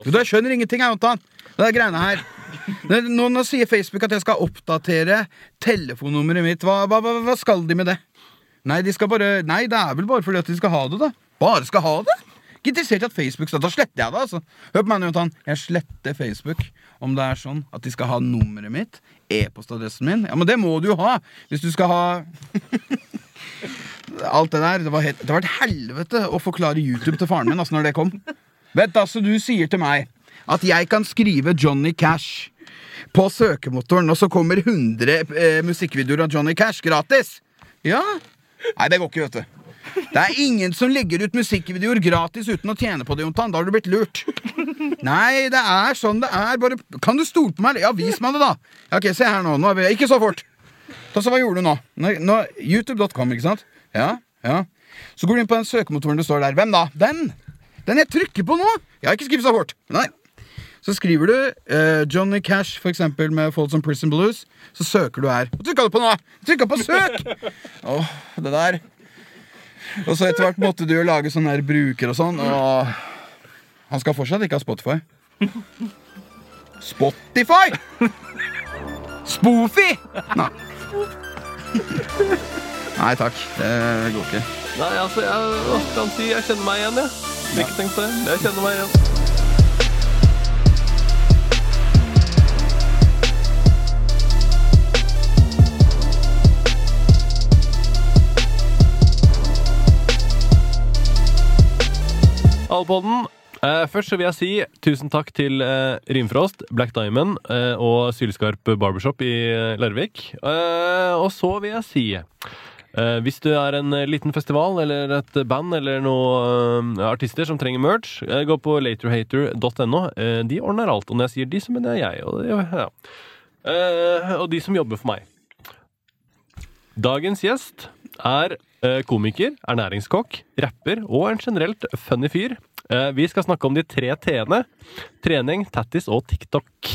Du, jeg skjønner ingenting, jeg, Jontan. Det er greiene her. Nå, nå sier Facebook at jeg skal oppdatere telefonnummeret mitt. Hva, hva, hva, skal de med det? Nei, de skal bare Nei, det er vel bare fordi at de skal ha det, da. Bare skal ha det? Ikke interessert i at Facebook Da sletter jeg det, altså. Hør på meg, Jontan. Jeg sletter Facebook om det er sånn at de skal ha nummeret mitt, e-postadressen min. Ja, men det må du jo ha hvis du skal ha Alt det der. Det var, helt, det var et helvete å forklare YouTube til faren min altså, når det kom. Vet altså, du sier til meg at jeg kan skrive Johnny Cash på søkemotoren, og så kommer 100 eh, musikkvideoer av Johnny Cash gratis. Ja? Nei, det går ikke, vet du. Det er ingen som legger ut musikkvideoer gratis uten å tjene på det, Jontan. Da har du blitt lurt. Nei, det er sånn det er. Bare, kan du stole på meg? Ja, vis meg det, da. Ja, ok, Se her nå. nå ikke så fort. Da, så Hva gjorde du nå, nå YouTube.com, ikke sant? Ja, ja. Så går du inn på den søkemotoren det står der. Hvem da? Den! Den jeg trykker på nå! Jeg har ikke skrevet så fort. Nei. Så skriver du uh, Johnny Cash for eksempel med Folsom Prison Blues. Så søker du her. Hva trykka du på nå? Trykka på søk! Åh, det der. Og så etter hvert måtte du jo lage sånn her bruker og sånn. Og han skal fortsatt ikke ha Spotify. Spotify! Spoofy! Nei. Nei takk. Det går ikke. Nei, altså, jeg hva skal han si? Jeg kjenner meg igjen, jeg. Har Ikke tenkt det. Jeg kjenner meg igjen. Alpodden. Eh, først så vil jeg si tusen takk til eh, Rimfrost, Black Diamond eh, og Sylskarp Barbershop i eh, Larvik. Eh, og så vil jeg si eh, hvis du er en eh, liten festival eller et band eller noen artister som trenger merch, uh, gå på laterhater.no. Eh, de ordner alt. Og når jeg sier de, så mener jeg jeg. Og, ja. Eh, og de som jobber for meg. Dagens gjest er eh, komiker, ernæringskokk, rapper og en generelt funny fyr. Eh, vi skal snakke om de tre t-ene. Trening, tattis og TikTok.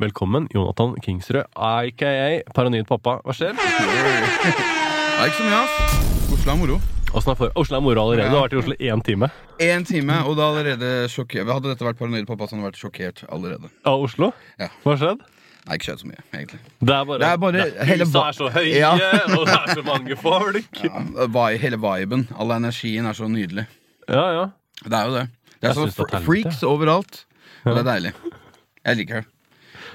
Velkommen, Jonathan Kingsrød, aka Paranoid pappa. Hva skjer? Det er ikke så mye, ass. Oslo er moro. Oslo er for Oslo er moro allerede. Du har vært i Oslo én time. Én time, og det er allerede sjokkert. Hadde dette vært paranoid pappa, så hadde han vært sjokkert allerede. Av Oslo? Ja. Hva har skjedd? Nei, ikke skjedd så mye, egentlig. Det er bare, Det er bare hele Husa er så høye, Ja. og det er så mange folk. Ja, hele viben, all energien er så nydelig. Ja, ja. Det er jo det. Det er er fr- freaks overalt. Og det er deilig. Jeg liker det.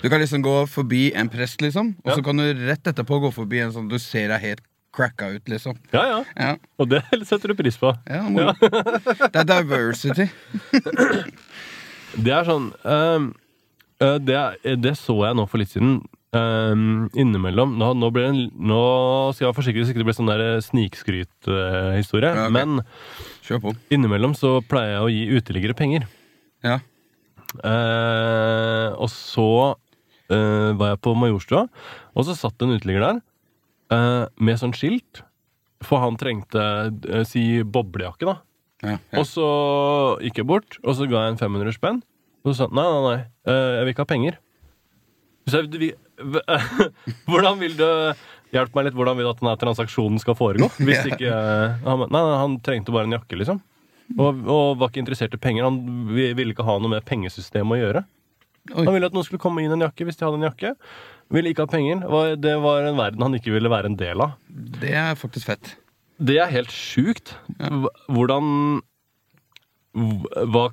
Du kan liksom gå forbi en prest, liksom, og så kan du rett etterpå gå forbi en sånn du ser er helt cracka ut, liksom. ja, ja. Ja, Og det setter du pris på. ja, moro. Det er diversity. Det er sånn eh, det, er- det så jeg nå for litt siden. Um, innimellom nå, nå, en, nå skal jeg være forsiktig så ikke det blir sånn der Uh, Ja, okay. Men Kjør på. innimellom så pleier jeg å gi uteliggere penger. Ja. Uh, og så uh, var jeg på Majorstua, og så satt en uteligger der eh, med sånn skilt. For han trengte eh, si boblejakke, da. Ja, ja. Og så gikk jeg bort, og så ga jeg en 500 spenn. Og så sa han nei, nei, nei, eh, jeg vil ikke ha penger. Så jeg, vi, hvordan vil du Hjelp meg litt, hvordan vil du at denne transaksjonen skal foregå? Hvis ikke eh, han, nei, han trengte bare en jakke, liksom. Og, og var ikke interessert i penger. Han ville ikke ha noe med pengesystemet å gjøre. Oi. Han ville at noen skulle komme inn en jakke hvis de hadde en jakke. Ville ikke ha penger. Det var- en verden han ikke ville være en del av. Det er faktisk fett. Det er helt sjukt. Hvordan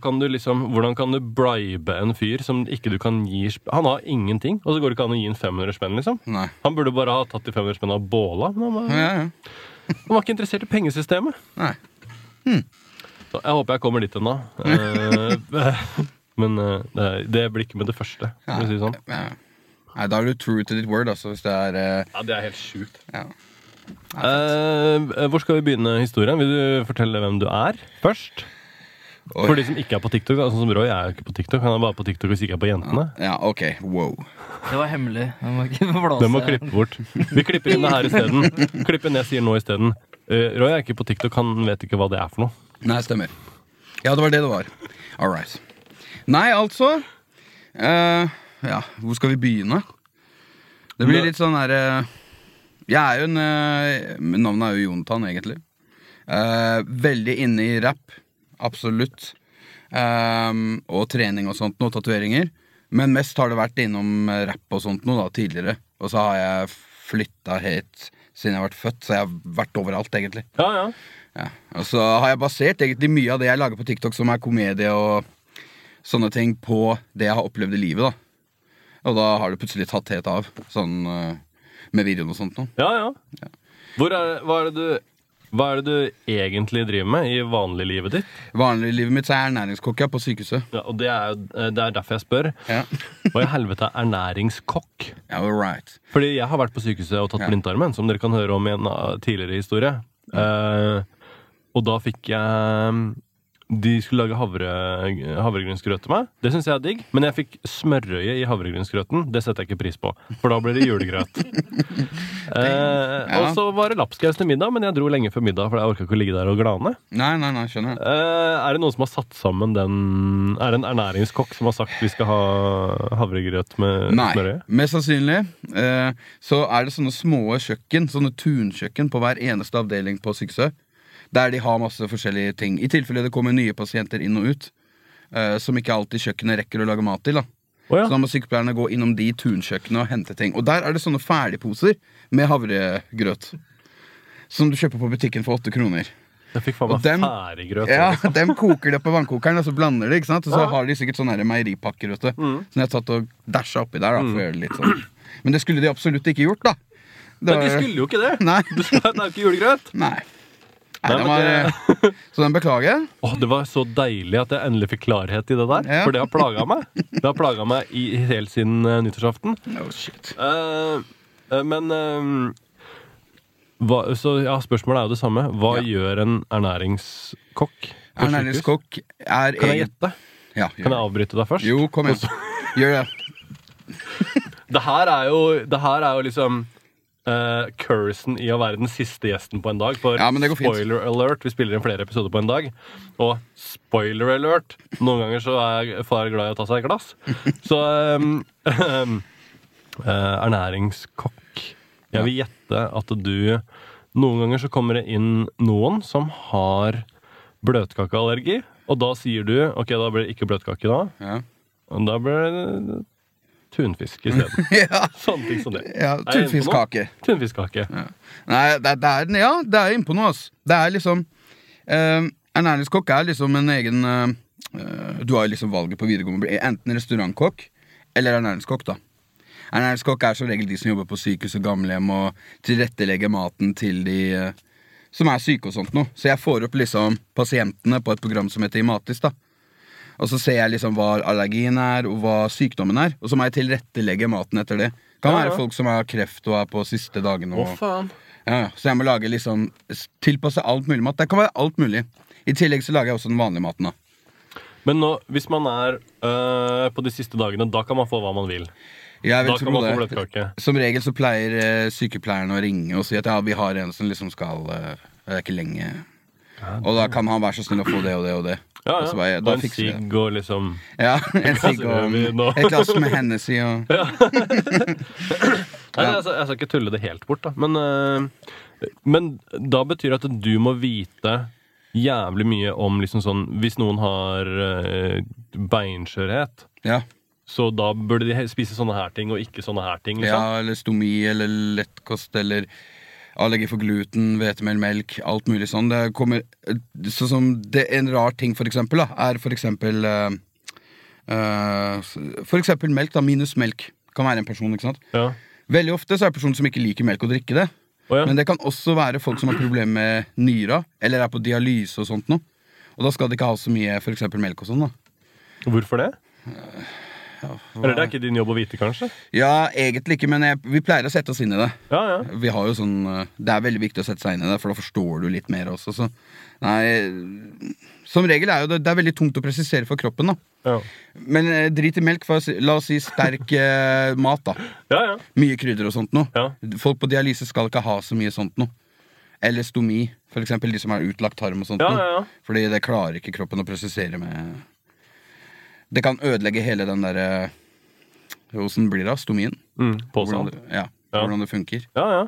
kan du liksom, Hvordan kan du bribe en fyr som ikke du kan gi Han har ingenting, og så går det ikke an å gi en 500 spenn, liksom. Nei. Han burde bare ha tatt de 500-spennene av båla, men han var, Ja, ja. han var ikke interessert i pengesystemet. Nei. Så jeg håper jeg kommer dit ennå. Eh, men eh, det, det blir ikke med det første. For å si det sånn. Nei, da er du true to ditt word, altså, hvis det er eh, Ja, det er helt sjukt. ja. Eh, hvor skal vi begynne historien? Vil du fortelle hvem du er først? Oi. For de som ikke er på TikTok. Altså, som Roy er jo ikke på TikTok. Han er bare på TikTok hvis ikke er på Jentene. ja, ok. Wow. Det var hemmelig. Jeg må ikke blåse. Den må klippe bort. Vi klipper inn det her isteden. Klipp inn det jeg sier nå isteden. Uh, Roy er ikke på TikTok. Han vet ikke hva det er for noe. Nei, stemmer. Ja, det var det det var. All right. Nei, altså eh, Ja, hvor skal vi begynne? Det blir litt sånn herre Jeg er jo en eh, Navnet er jo Jontan, egentlig. Eh, veldig inne i rap. Absolutt. Ehm, og trening og sånt, noe. tatoveringer. Men mest har det vært innom rap rapp og sånt noe da, tidligere. Og så har jeg flytta helt siden jeg har vært født, så jeg har vært overalt, egentlig. Ja, ja. Ja. Og så har jeg basert egentlig mye av det jeg lager på TikTok, som er komedie og sånne ting, på det jeg har opplevd i livet, da. Og da har det plutselig tatt helt av, sånn eh, med videoen og sånt noe. ja, ja. Er, hva, er du, hva er det du egentlig driver med i vanliglivet ditt? Vanlig livet mitt så er ernæringskokk på sykehuset. Ja, og det er, eh, det er derfor jeg spør. Ja. Hva i helvete er ernæringskokk? ja, all right. Fordi jeg har vært på sykehuset og tatt Ja. blindtarmen, som dere kan høre om i en uh, tidligere historie. Uh, og da fikk jeg De skulle lage havre, havregrynsgrøt til meg. Det syns jeg er digg. Men jeg fikk smørøye i havregrynsgrøten. Det setter jeg ikke pris på, for da blir det julegrøt. Eh, og så var det lapskaus til middag, men jeg dro lenge før middag, for jeg orka ikke å ligge der og glane. Nei, nei, nei, skjønner. jeg. Eh, er det noen som har satt sammen den Er det en ernæringskokk som har sagt vi skal ha havregrøt med Nei, smørøye? mest sannsynlig eh, så er det sånne små kjøkken, sånne tunkjøkken på hver eneste avdeling på sykehuset. Der de har masse forskjellige ting. I tilfelle det kommer nye pasienter inn og ut. Uh, som ikke alltid kjøkkenet rekker å lage mat til. da oh, ja. Så da må sykepleierne gå innom de tunkjøkkenene og hente ting. Og der er det sånne ferdigposer med havregrøt. Som du kjøper på butikken for åtte kroner. Jeg fikk faen meg ferdiggrøt. Ja, Dem koker det på vannkokeren, og så blander de. ikke sant? Og så Ja. har de sikkert sånne meieripakker. vet du Mm. Som de har tatt og dæsja oppi der. da for å gjøre det litt sånn Men det skulle de absolutt ikke gjort, da. Det Men de skulle jo ikke det! Nei. Du skulle er ikke julegrøt. Nei. Nei, den var, det- Så den beklager jeg. Åh, det var så deilig at jeg endelig fikk klarhet i det der. Ja. For det har plaga meg. Det har plaga meg i, helt siden uh, nyttårsaften. Oh, shit. Uh, uh, men eh, hva, Så ja, spørsmålet er jo det samme. Hva Ja. gjør en ernæringskokk? på? Ernæringskokk er Kan jeg gjette? Ja, Kan jeg avbryte deg først? Jo, kom igjen. Gjør det. Det her er jo, det her er jo liksom uh, cursen i å være den siste gjesten på en dag. For Ja, spoiler alert, vi spiller inn flere episoder på en dag. Og spoiler alert, noen ganger så er far glad i å ta seg et glass. Så um, um, uh, ernæringskokk. Jeg vil gjette at du Noen ganger så kommer det inn noen som har bløtkakeallergi. Og da sier du ok, da blir det ikke bløtkake da. Ja. Og da blir det tunfisk isteden. ja. Sånne ting som det. ja? Tunfiskkake. Tunfiskkake. Nei, det, det er, ja, det er innpå noe, altså. Det er liksom eh, Ernæringskokk er liksom en egen eh, eh, Du har liksom valget på videregående. Enten restaurantkokk eller ernæringskokk, da. Ernæringskokk er som regel de som jobber på sykehus og gamlehjem og tilrettelegger maten til de eh, som er syke og sånt noe. Så jeg får opp liksom pasientene på et program som heter Imatis, da. Og så ser jeg liksom hva allergien er, og hva sykdommen er. Og så må jeg tilrettelegge maten etter det. Kan være ja. folk som har kreft og er på siste dagene. Og, ja, ja. så jeg må lage liksom tilpasse alt mulig mat. Det kan være alt mulig. I tillegg så lager jeg også den vanlige maten. da Men nå, hvis man er øh, på de siste dagene, da kan man få hva man vil. Jeg vil Da kan tro det. bløtkake. Som regel så pleier øh, sykepleierne å ringe og si at ja, vi har en som liksom skal øh, Det er ikke lenge. Og da kan han være så snill å få det og det og det. Ja, ja. Og, bare, Og en sigg og liksom Ja, en sigg og et glass med Hennessy og Nei, jeg, skal- jeg skal ikke tulle det helt bort, da. Men, øh, men da betyr det at du må vite jævlig mye om liksom sånn Hvis noen har øh, beinskjørhet, Ja. så da burde de spise sånne her ting og ikke sånne her ting. liksom. ja, eller stomi eller lettkost eller allergi for gluten, hvetemel, melk, alt mulig sånn. Det kommer Sånn som det, En rar ting, for eksempel, da, er for eksempel uh, uh, For eksempel melk, da. Minus melk. Kan være en person, ikke sant. Ja. Veldig ofte så er det personer som ikke liker melk, å drikke det. Oh, ja. Men det kan også være folk som har problemer med nyra, eller er på dialyse og sånt noe. Og da skal de ikke ha så mye for eksempel melk og sånn, da. Hvorfor det? Eller det er ikke din jobb å vite, kanskje? Ja, egentlig ikke, men jeg, vi pleier å sette oss inn i det. Ja, ja. Vi har jo sånn eh, Det er veldig viktig å sette seg inn i det, for da forstår du litt mer også. Så. Nei, som regel er jo det, det er veldig tungt å presisere for kroppen, da. Ja, Men eh, drit i melk, for la oss si sterk eh, mat, da. ja. ja. Mye krydder og sånt noe. Ja. Folk på dialyse skal ikke ha så mye sånt noe. Eller stomi, for eksempel de som har utlagt tarm og sånt Ja, ja, ja. Fordi det klarer ikke kroppen å prosessere med Det kan ødelegge hele den derre Åssen blir det? da? Stomien? Mm, Hvordan ja, Ja. hvordan det funker. Ja, ja.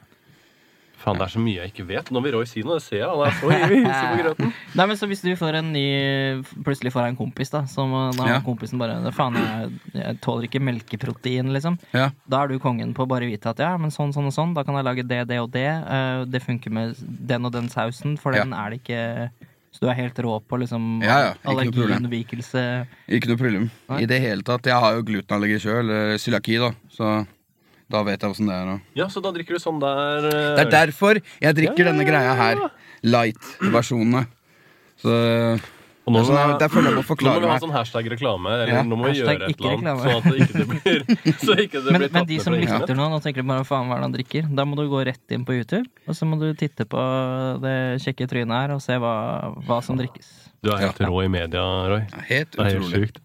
Faen, det er så mye jeg ikke vet. Nå vil Roy si noe, det ser jeg. Han er så ivrig på grøten. Nei, men så hvis du får en ny Plutselig får jeg en kompis, da, som da Ja. kompisen bare Faen, jeg, jeg tåler ikke melkeprotein, liksom. Ja. Da er du kongen på å bare vite at ja, men sånn, sånn og sånn, da kan jeg lage det, det og det. Eh, det funker med den og den sausen, for Ja. den er det ikke du er helt rå på liksom Ja, ja, allergiunnvikelse. Ikke noe problem. I det hele tatt. Jeg har jo glutenallergi sjøl, eller cøliaki, da. Så da vet jeg åssen det er. Da. Ja, så da drikker du sånn der eh, Det er derfor jeg drikker Ja, ja, denne ja, greia her. Light-versjonene. Så Og nå jeg- må- der føler jeg må Nå må vi ha sånn hashtag-reklame, eller Ja. nå må vi Hashtag gjøre et eller annet. reklame. Sånn at det ikke det blir, så ikke det Men, blir men tatt de som lytter nå, nå tenker de bare faen hva er det han drikker. Da må du gå rett inn på YouTube, og så må du titte på det kjekke trynet her og se hva, hva som drikkes. Du er helt Ja. rå i media, Roy. Helt Det er helt utrolig. sjukt.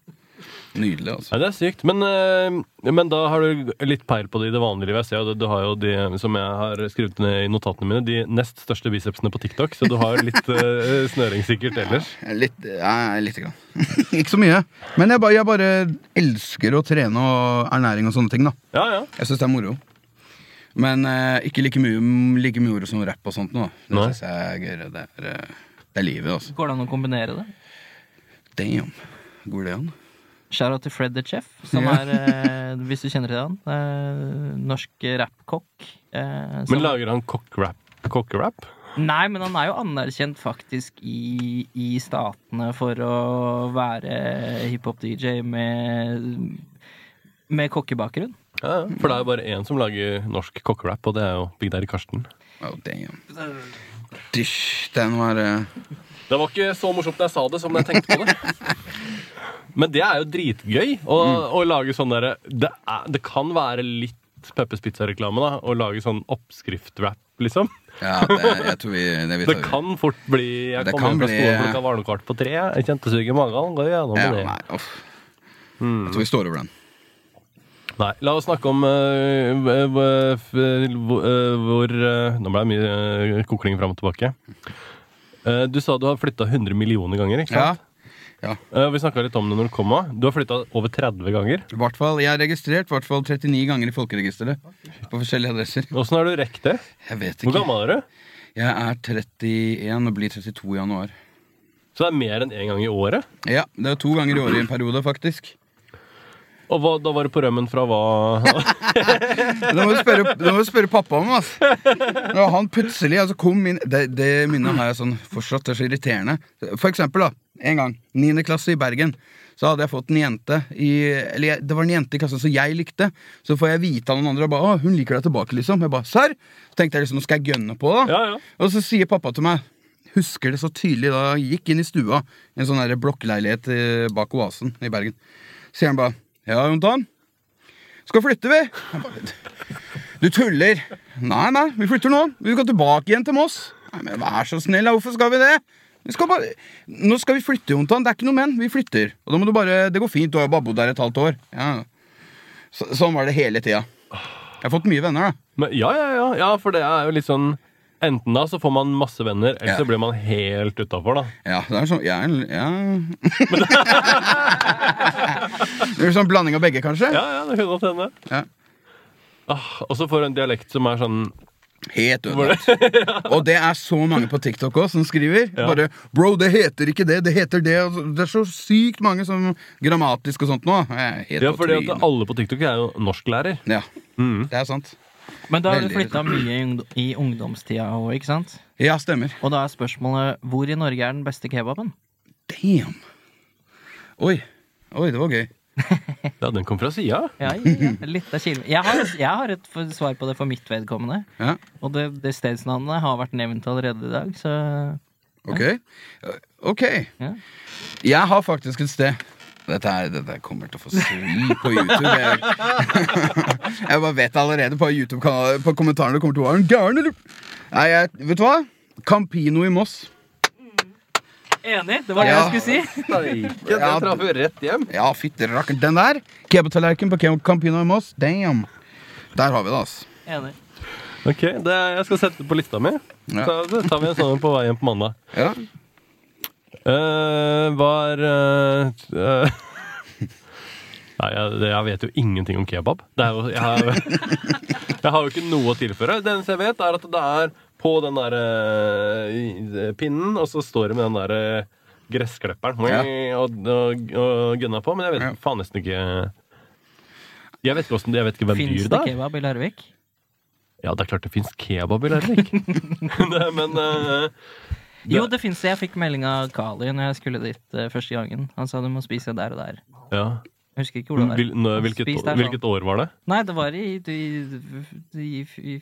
Nydelig, altså. Ja, det er sykt. Men, eh, men da har du litt peil på det i det vanlige livet. Jeg ser jo du har jo de som jeg har skrevet ned i notatene mine, de nest største bicepsene på TikTok, så du har litt uh, snøring sikkert ellers. Litt, ja, litt grann. ikke så mye. Men jeg, bare, jeg bare elsker å trene og ernæring og sånne ting. da Ja, ja. Jeg syns det er moro. Men eh, ikke like mye, like mye moro som rapp og sånt. nå Det syns jeg er gøyere. Det er, eh, det er livet, altså. Går det an å kombinere det? Damn. Går det an? Shout-out til Fred the Chef, som er, eh, hvis du kjenner til han, eh, norsk rappkokk. Eh, som- Men lager han kokkerap? Nei, men han er jo anerkjent faktisk i, i statene for å være hiphop-DJ med, med kokkebakgrunn. Ja, ja. For det er jo bare én som lager norsk kokkerap, og det er jo Big Daddy Karsten. Oh, damn. Dysj, den var eh, Det var ikke så morsomt da jeg sa det, som da jeg tenkte på det. Men det er jo dritgøy å, å lage sånn derre det, er- det kan være litt Peppers Pizza-reklame, da. Å lage sånn oppskriftrap, liksom. Ja, det, jeg tror vi det, vi Det tar. kan fort bli Jeg Det kom kan hjem fra bli- skolen klokka var noe kvart på tre. Jeg kjente sug i magen. Gå gjennom ja, med det. nei, uff. Mm. Jeg tror vi står over den. Nei, la oss snakke om øh, øh, øh, f- hvor øh, hvor, øh, Nå ble det mye øh, kokling fram og tilbake. Eh, du sa du har flytta 100 millioner ganger, ikke Ja. sant? Ja. Eh, vi snakka litt om det når du kom. Du har flytta over 30 ganger. I hvert fall, Jeg har registrert hvert fall 39 ganger i folkeregisteret. På forskjellige adresser. Åssen har du rekt det? Jeg vet Hvor gammel er du? Jeg er 31 og blir 32 i januar. Så det er mer enn én gang i året? Ja, Det er to ganger i året i en periode, faktisk. Og hva, da var du på rømmen fra hva Det må du spørre, det må du spørre pappa om. ass Når han plutselig altså, kom inn Det, det minnet har jeg sånn fortsatt. Det er så irriterende. For eksempel, da. En gang. 9. klasse i Bergen. Så hadde jeg fått en jente i Eller det var en jente i klassen som jeg likte. Så får jeg vite av noen andre og bare, å, hun liker deg tilbake, liksom. Jeg bare, serr? Så tenkte jeg liksom, nå skal jeg gønne på, da. Ja, ja. Og så sier pappa til meg Husker det så tydelig da jeg gikk inn i stua en sånn blokkleilighet eh, bak Oasen i Bergen Så Sier han bare Ja, Jontan. Skal flytte vi. Du tuller. Nei, nei, vi flytter nå. Vi skal tilbake igjen til Moss. Nei, men vær så snill, da, hvorfor skal vi det? Vi skal bare Nå skal vi flytte, Jontan. Det er ikke noe men, vi flytter. Og da må du bare Det går fint, du har jo bare bodd der et halvt år. Ja. Så, Sånn var det hele tida. Jeg har fått mye venner da. Men, ja, ja, ja, ja, for det er jo litt sånn Enten da så får man masse venner, eller Ja. så blir man helt utafor, da. Ja, det er sånn Ja, ja. det er sånn blanding av begge, kanskje? Ja, ja, det kunne godt hende. Ja. Ah, og så får du en dialekt som er sånn Helt ødelagt. Og det er så mange på TikTok også som skriver. Ja. Bare 'Bro, det heter ikke det, det heter det'. Det er så sykt mange som grammatisk og sånt nå. Helt Ja, fordi at alle på TikTok er jo norsklærer. Ja, Mm. det er sant. Men da har du flytta mye i ungdomstida òg, ikke sant? Ja, stemmer. Og da er spørsmålet hvor i Norge er den beste kebaben? Damn. Oi. Oi, det var gøy. Ja, den kom fra sida. Ja, ja, ja. Litt av kilden. Jeg har, jeg har et svar på det for mitt vedkommende. Ja, Og det, det stedsnavnet har vært nevnt allerede i dag, så ok. Ok. ja. Jeg har faktisk et sted dette, er, dette kommer til å få svi på YouTube. Jeg, jeg bare vet allerede på YouTube-kanalen På kommentarene det kommer til å være en gæren, eller? Nei, jeg, vet du hva? Campino i Moss. Enig! Det var det Ja. jeg skulle si. Den Ja, traff jo rett hjem. Ja, fytti rakkeren. Den der. Kebabtallerken på Campino i Moss. Damn. Der har vi det, altså. Enig. Ok, det, Jeg skal sette det på lista mi. Ja. Så tar vi en sånn på vei hjem på mandag. Ja. Uh, var eh, eh, Nei, jeg, jeg vet jo ingenting om kebab. Det er jo, jeg, har, jeg har jo ikke noe å tilføre. Det eneste jeg vet, er at det er på den der eh, pinnen, og så står det med den der eh, gressklipperen Ja. og, og, og gunna på, men jeg vet Ja. faen nesten ikke Jeg vet ikke, hvordan, jeg vet ikke hvem Finns dyr det det er. kebab i Larvik? Ja, det er klart det fins kebab i Larvik. Men eh, Jo, det fins det. Jeg fikk melding av Kali når jeg skulle dit uh, første gangen. Han sa du må spise der og der. ja. Jeg husker ikke hvor det var. Hvil, nå, hvilket, der, hvilket år var det? Nei, det var i, i, i, i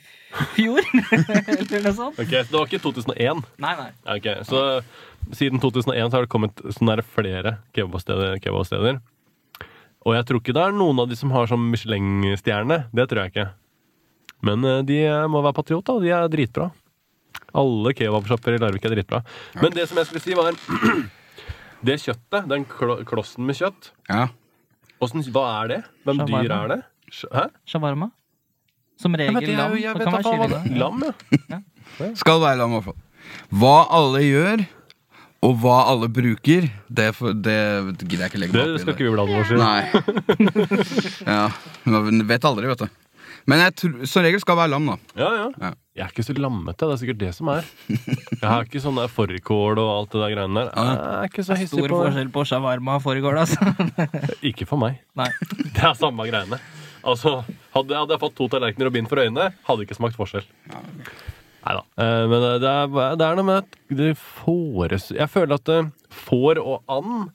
fjor, eller noe sånt. Ok, Så det var ikke 2001? Nei, nei. Okay, Ok, Så siden 2001 så har det kommet sånne flere kebabsteder, kebabsteder. Og jeg tror ikke det er noen av de som har sånn Michelin-stjerne. Det tror jeg ikke. Men eh, de må være patriot, da. De er dritbra. Alle kebabsjapper i Larvik er dritbra. Men det som jeg skulle si, var Det kjøttet, den klo klossen med kjøtt, Ja. hvordan, hva er det? Hvem dyr er det? Sj- Hæ? Shawarma. Som Jeg vet, regel jeg, lam. jeg, Det vet kan da være faen hva kylling. Lam, ja. Skal være lam, i hvert fall. Hva alle gjør, og hva alle bruker, det, det gidder jeg ikke legge Det meg opp i. skal ikke vi blande oss i. Nei. ja, man vet aldri, vet du. Men jeg tror, som regel skal være lam, da. Ja, ja. Ja. Jeg er ikke så lammete. Det er sikkert det som er. Jeg har ikke sånn der fårikål og alt det der greiene der. Jeg er ikke så hissig Stor på det. forskjell på shawarma og fårikål, altså. Ikke for meg. Nei. Det er samme greiene. Altså, hadde, hadde jeg fått to tallerkener og bind for øynene, hadde ikke smakt forskjell. Nei da. Men det er, det er noe med at det fåres Jeg føler at eh, får og and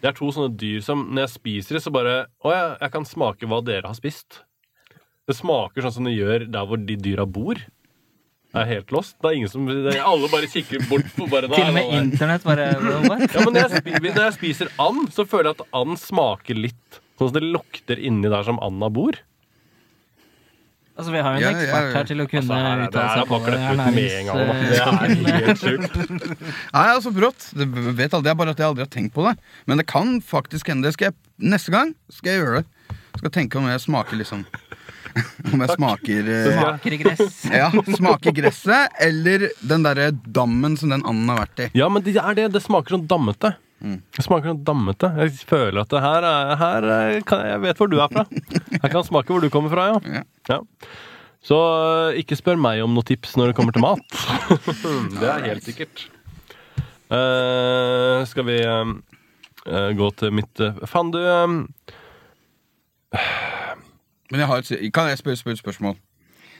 Det er to sånne dyr som når jeg spiser det, så bare Å ja, jeg kan smake hva dere har spist. Det smaker sånn som det gjør der hvor de dyra bor. Jeg er helt lost. Det er ingen som det er, Alle bare kikker bort på bare Til og med internett bare? Ja, men når jeg, spi- når jeg spiser and, så føler jeg at and smaker litt sånn som det lukter inni der som anda bor. Altså, vi har jo en Ja, ekspert ja. her til å kunne Altså, her er det, uttale seg på det. ut med en gang. Det er helt sjukt. Nei, altså brått. Det vet aldri, det er bare at jeg aldri har tenkt på det. Men det kan faktisk hende. Det skal jeg, neste gang skal jeg gjøre det. Skal tenke om jeg smaker liksom Om jeg smaker eh, Smaker gress. Ja, smaker gresset eller den derre dammen som den anden har vært i. Ja, men det er det. Det smaker sånn dammete. Mm. Det smaker sånn dammete. Jeg føler at det her er, her er kan, Jeg vet hvor du er fra. Jeg kan smake hvor du kommer fra, ja. Ja. ja. Så øh, ikke spør meg om noen tips når det kommer til mat. det er helt sikkert. Eh, skal vi øh, gå til mitt uh, Faen, du øh, Men jeg har et, kan jeg spørre, spør, spørsmål?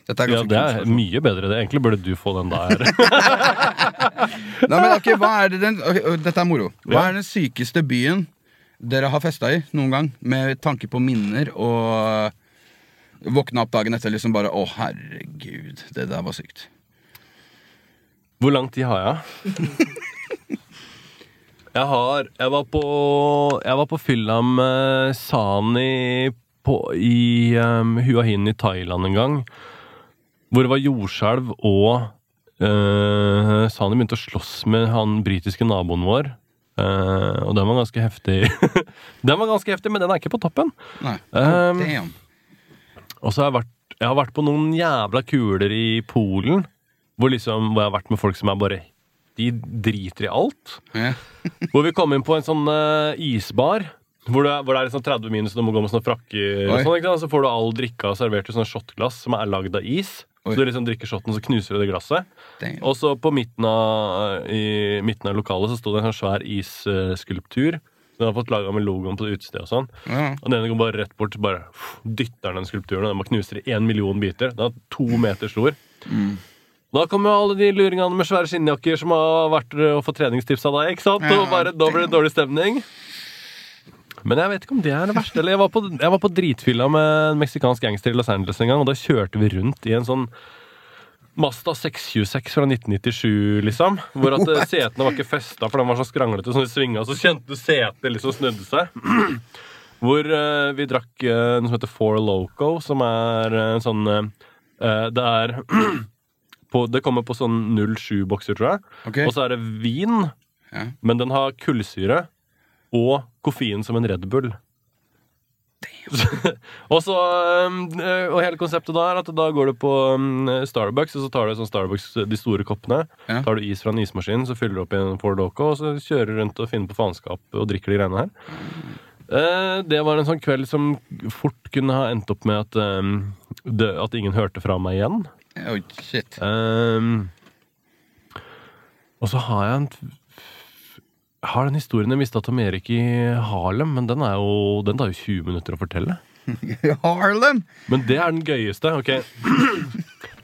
Dette er Ja, det er spørsmål. mye bedre. det Egentlig burde du få den der. Nei, men ok, hva er det den, okay, Dette er moro. Hva Ja. er den sykeste byen dere har festa i noen gang? Med tanke på minner og våkna opp dagen etter liksom bare Å, herregud, det der var sykt. Hvor lang tid har jeg? Jeg har Jeg var på Jeg var på fylla med Sani på, i um, Hua Hin i Thailand en gang. Hvor det var jordskjelv, og uh, Sani begynte å slåss med han britiske naboen vår. Uh, og den var ganske heftig. den var ganske heftig, men den er ikke på toppen. Nei. Um. Og så har jeg vært Jeg har vært på noen jævla kuler i Polen. Hvor, liksom, hvor jeg har vært med folk som er bare De driter i alt. Ja. Hvor vi kom inn på en sånn uh, isbar. Hvor det, hvor det er liksom 30 minus, og du må gå med sånne frakker. Og sånn? Så får du all drikka servert i sånne shotglass som er lagd av is. Oi. Så du liksom drikker shotten, så knuser du det glasset. Damn. Og så på midten av, i midten av lokalet så sto det en sånn svær isskulptur. Den har fått laga med logoen på utestedet og sånn. Ja. Og den går bare rett bort bare pff, dytter den skulpturen, og den bare knuser i én million biter. Den er to meter stor. Da kommer jo alle de luringene med svære skinnjakker som har vært og fått treningstips av deg. ikke sant? Og bare Da blir det dårlig stemning. Men jeg vet ikke om det er det verste. Eller jeg var på, jeg var på dritfylla med en meksikansk gangster i Los Angeles en gang, og da kjørte vi rundt i en sånn Mazda 626 fra 1997, liksom. Hvor at What? setene var ikke festa, for den var så skranglete, så de svinga, så kjente du setet liksom snudde seg. Hvor uh, vi drakk uh, noe som heter Four Loco, som er eh, en sånn eh, eh, Det er på, Det kommer på sånn 07-bokser, tror jeg. Okay. Og så er det vin, Ja. men den har kullsyre og koffein som en Red Bull. og så um, eh, Og hele konseptet da er at da går du på um, Starbucks, og så tar du sånn Starbucks de store koppene. Ja. Tar du is fra en ismaskin, så fyller du opp i en Ford Loco, og så kjører du rundt og finner på faenskap og drikker de greiene her. Eh, det var en sånn kveld som fort kunne ha endt opp med at, um, at ingen hørte fra meg igjen. Oh, shit. Um, Og så har jeg en har den historien jeg mista Tom Erik i Harlem, men den, er jo, den tar jo 20 minutter å fortelle. Harlem! Men det er den gøyeste. ok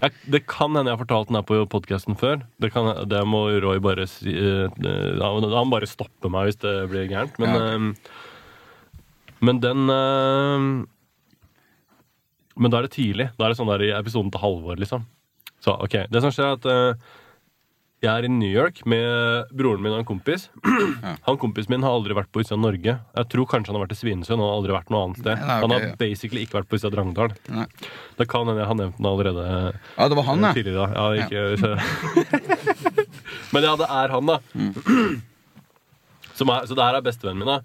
jeg, Det kan hende jeg har fortalt den her på podkasten før. Det, kan, det må Roy bare si eh, Han bare stopper meg hvis det blir gærent. Men, Ja, eh, men den uh, Men da er det tidlig. Da er det sånn der i episoden til Halvor, liksom. Så ok, Det som skjer, er at jeg er i New York med broren min og en kompis. Han Kompisen min har aldri vært på utsida av Norge. Jeg tror kanskje han har vært i Svinesund. Han har aldri vært noe annet sted. Nei, nei, okay, Han har ja. basically ikke vært på utsida av Drangedal. Det kan hende jeg har nevnt den allerede Ja, det var han, ja. tidligere. da. Ja, ikke, Men ja, det er han, da. Som er, så det her er bestevennen min. da.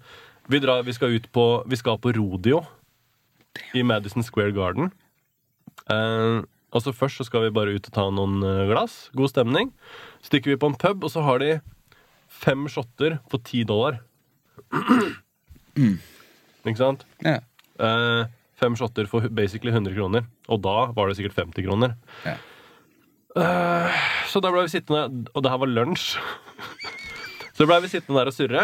Vi, drar, vi skal ut på Vi skal på rodeo i Madison Square Garden. Uh, og så Først så skal vi bare ut og ta noen eh, glass. God stemning. Stikker vi på en pub, og så har de fem shotter på ti dollar. Ikke sant? ja. Eh, fem shotter for basically 100 kroner. Og da var det sikkert 50 kroner. Ja. Eh, så da ble vi sittende Og det her var lunsj. så ble vi sittende der og surre.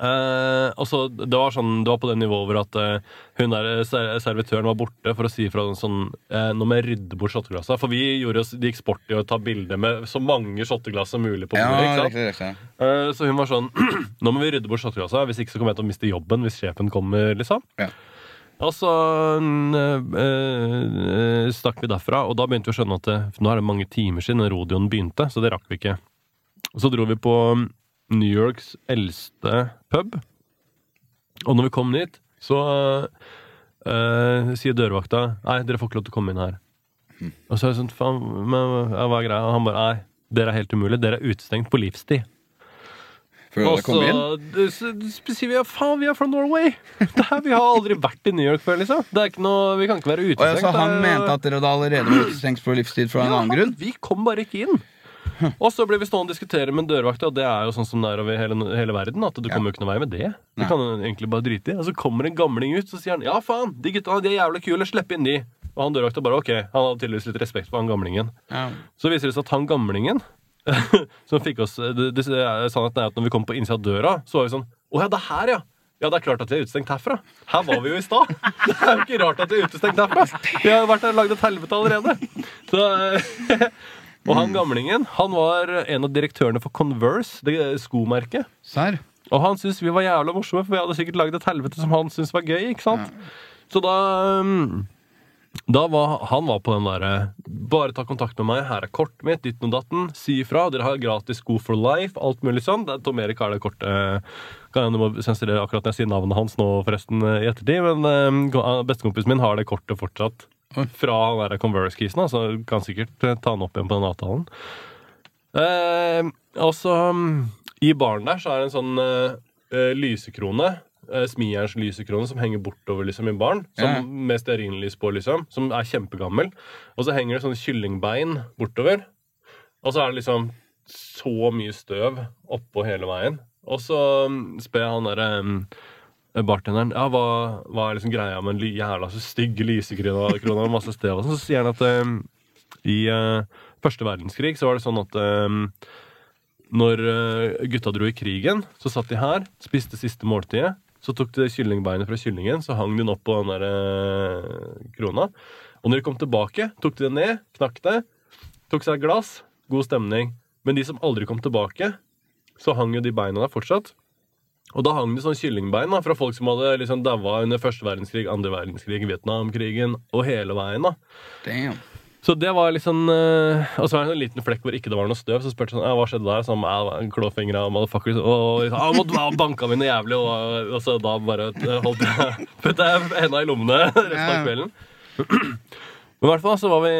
Eh, og Det var sånn Det var på det nivået hvor at eh, hun der eh, servitøren var borte for å si ifra sånn eh, Nå må jeg rydde bort shotteglassene. For vi gjorde oss, det gikk sport i å ta bilde med så mange shotteglass som mulig på Ja, bordet. ikke sant? riktig, riktig. Eh, Så hun var sånn Nå må vi rydde bort shotteglassene, hvis ikke så kommer jeg til å miste jobben hvis sjefen kommer. liksom Ja. Og så øh, øh, stakk vi derfra, og da begynte vi å skjønne at det, nå er det mange timer siden rodeoen begynte, så det rakk vi ikke. Og så dro vi på New Yorks eldste pub, og når vi kom dit, så uh, sier dørvakta Nei, dere får ikke lov til å komme inn her. Og så er jeg sånn Faen, ja, hva er greia? Og han bare Nei, dere er helt umulig. Dere er utestengt på livstid. Og så s- sier vi ja, faen, vi er fra Norway! Der, vi har aldri vært i New York før, liksom. Noe, vi kan ikke være Og ja, så han mente at dere da allerede var utestengt på livstid fra en annen grunn? Vi kom bare ikke inn. Og så blir vi stående og diskutere med dørvakta, og det er jo sånn som det er over hele, hele verden. At du Ja. kommer jo ikke noen vei med det. Du kan jo egentlig bare drite i. Og så kommer en gamling ut, så sier han ja, faen, de gutta de er jævla kule, slipp inn de. Og han dørvakta bare ok, han hadde tydeligvis litt respekt for han gamlingen. Ja. Så viser det seg at han gamlingen som fikk oss det, det, Sannheten er at når vi kom på innsida av døra, så var vi sånn Å ja, det er her, ja. Ja, det er klart at vi er utestengt herfra. Her var vi jo i stad. Det er jo ikke rart at vi er utestengt herfra. Vi har vært der og lagd et helvete allerede. Så, og han gamlingen han var en av direktørene for Converse, det skomerket. Sær. Og han syntes vi var jævla morsomme, for vi hadde sikkert lagd et helvete som han syntes var gøy. ikke sant? Så da um, da var, Han var på den derre Bare ta kontakt med meg, her er kortet mitt, ditten og datten. Si ifra. Dere har gratis sko for life, alt mulig sånn. Det er Tom Erik har det kortet. Kan hende du må sensurere akkurat når jeg sier navnet hans nå, forresten, i ettertid. Men um, bestekompisen min har det kortet fortsatt. Fra han der Converse-kisen, så kan sikkert eh, ta den opp igjen på den avtalen. Eh, og så um, I baren der så er det en sånn eh, eh, lysekrone. Smijerns lysekrone som henger bortover liksom i baren. Som, Ja. Med stearinlys på, liksom. Som er kjempegammel. Og så henger det sånne kyllingbein bortover. Og så er det liksom så mye støv oppå hele veien. Og så um, spør jeg han derre um, bartenderen ja, hva, hva er liksom greia med en jævla så stygg lysekrone og masse støv. sånn. Så sier han at um, i uh, første verdenskrig så var det sånn at um, når uh, gutta dro i krigen, så satt de her, spiste siste måltidet. Så tok de kyllingbeinet fra kyllingen, så hang de den opp på den der uh, krona. Og når de kom tilbake, tok de det ned, knakk det, tok seg et glass, god stemning. Men de som aldri kom tilbake, så hang jo de beina der fortsatt. Og da hang det sånn kyllingbein da, fra folk som hadde liksom daua under første verdenskrig, andre verdenskrig, Vietnamkrigen og hele veien. da. Damn. Så det var liksom øh, Og så var det en liten flekk hvor ikke det var noe støv. Så spurte sånn, ja, hva skjedde der. Sånn, en av motherfuckers. Og han måtte og banka mine jævlig. Og, og så da bare eh, holdt jeg Putta jeg henda i lommene resten av kvelden. Men i hvert fall så var vi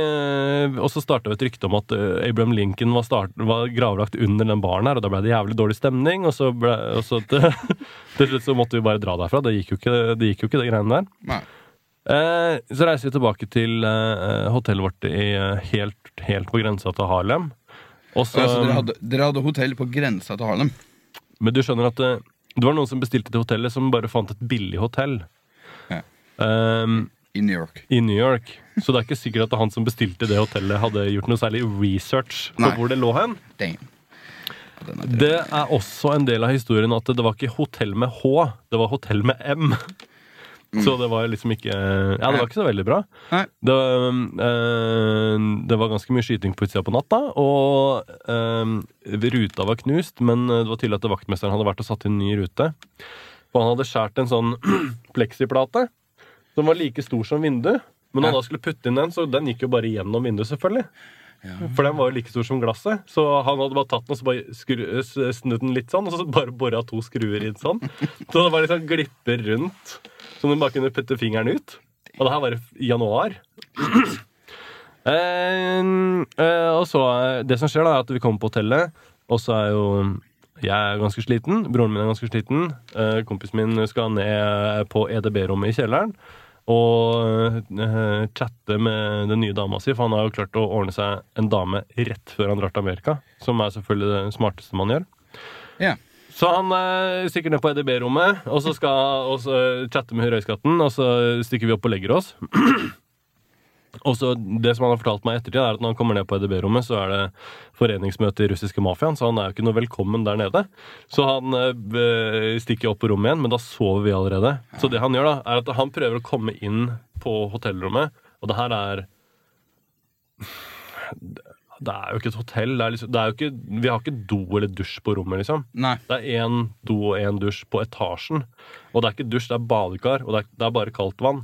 Og så starta vi et rykte om at eh, Abraham Lincoln var, start, var gravlagt under den baren her, og da ble det jævlig dårlig stemning. Og så, ble, og så til, til slutt så måtte vi bare dra derfra. Det gikk jo ikke, det, gikk jo ikke, det greiene der. Nei. Eh, så reiser vi tilbake til eh, hotellet vårt i, helt, helt på grensa til Harlem. Og så, Så, altså, dere, hadde, dere hadde hotell på grensa til Harlem? Men du skjønner at det, det var noen som bestilte til hotellet, som bare fant et billig hotell. Ja. Ehm, I New York. I New York. Så det er ikke sikkert at han som bestilte det hotellet, hadde gjort noe særlig research på Nei. hvor det lå hen. Damn. Det er også en del av historien at det var ikke hotell med H, det var hotell med M. Så det var liksom ikke Ja, det var ikke så veldig bra. Det, øh, det var ganske mye skyting på utsida på natta, og øh, ruta var knust, men det var tydelig at vaktmesteren hadde vært og satt inn ny rute. Og han hadde skåret en sånn pleksiplate som var like stor som vinduet. Men når han da skulle putte inn den, så den gikk jo bare gjennom vinduet, selvfølgelig. For den var jo like stor som glasset. Så han hadde bare tatt den og så bare skru, snudd den litt sånn, og så bare bora to skruer inn sånn. Så det var sånn glipper rundt, som du bare kunne putte fingeren ut. Og det her var i januar. Eh, eh, og så eh, Det som skjer, da, er at vi kommer på hotellet, og så er jo jeg er ganske sliten. Broren min er ganske sliten. Eh, kompisen min skal ned på EDB-rommet i kjelleren og uh, chatte med den nye dama si, for han har jo klart å ordne seg en dame rett før han drar til Amerika. Som er selvfølgelig det smarteste man gjør. Ja. Så han uh, stikker ned på EDB-rommet, og så skal og så chatte med Røyskatten, og så stikker vi opp og legger oss. Og så Det som han har fortalt meg i ettertid, er at når han kommer ned på EDB-rommet, så er det foreningsmøte i russiske mafiaen, så han er jo ikke noe velkommen der nede. Så han øh, stikker opp på rommet igjen, men da sover vi allerede. Så det han gjør, da, er at han prøver å komme inn på hotellrommet, og det her er Det er jo ikke et hotell. Det er liksom, ikke, vi har ikke do eller dusj på rommet, liksom. Nei. Det er én do og én dusj på etasjen. Og det er ikke dusj, det er badekar, og det er, det er bare kaldt vann.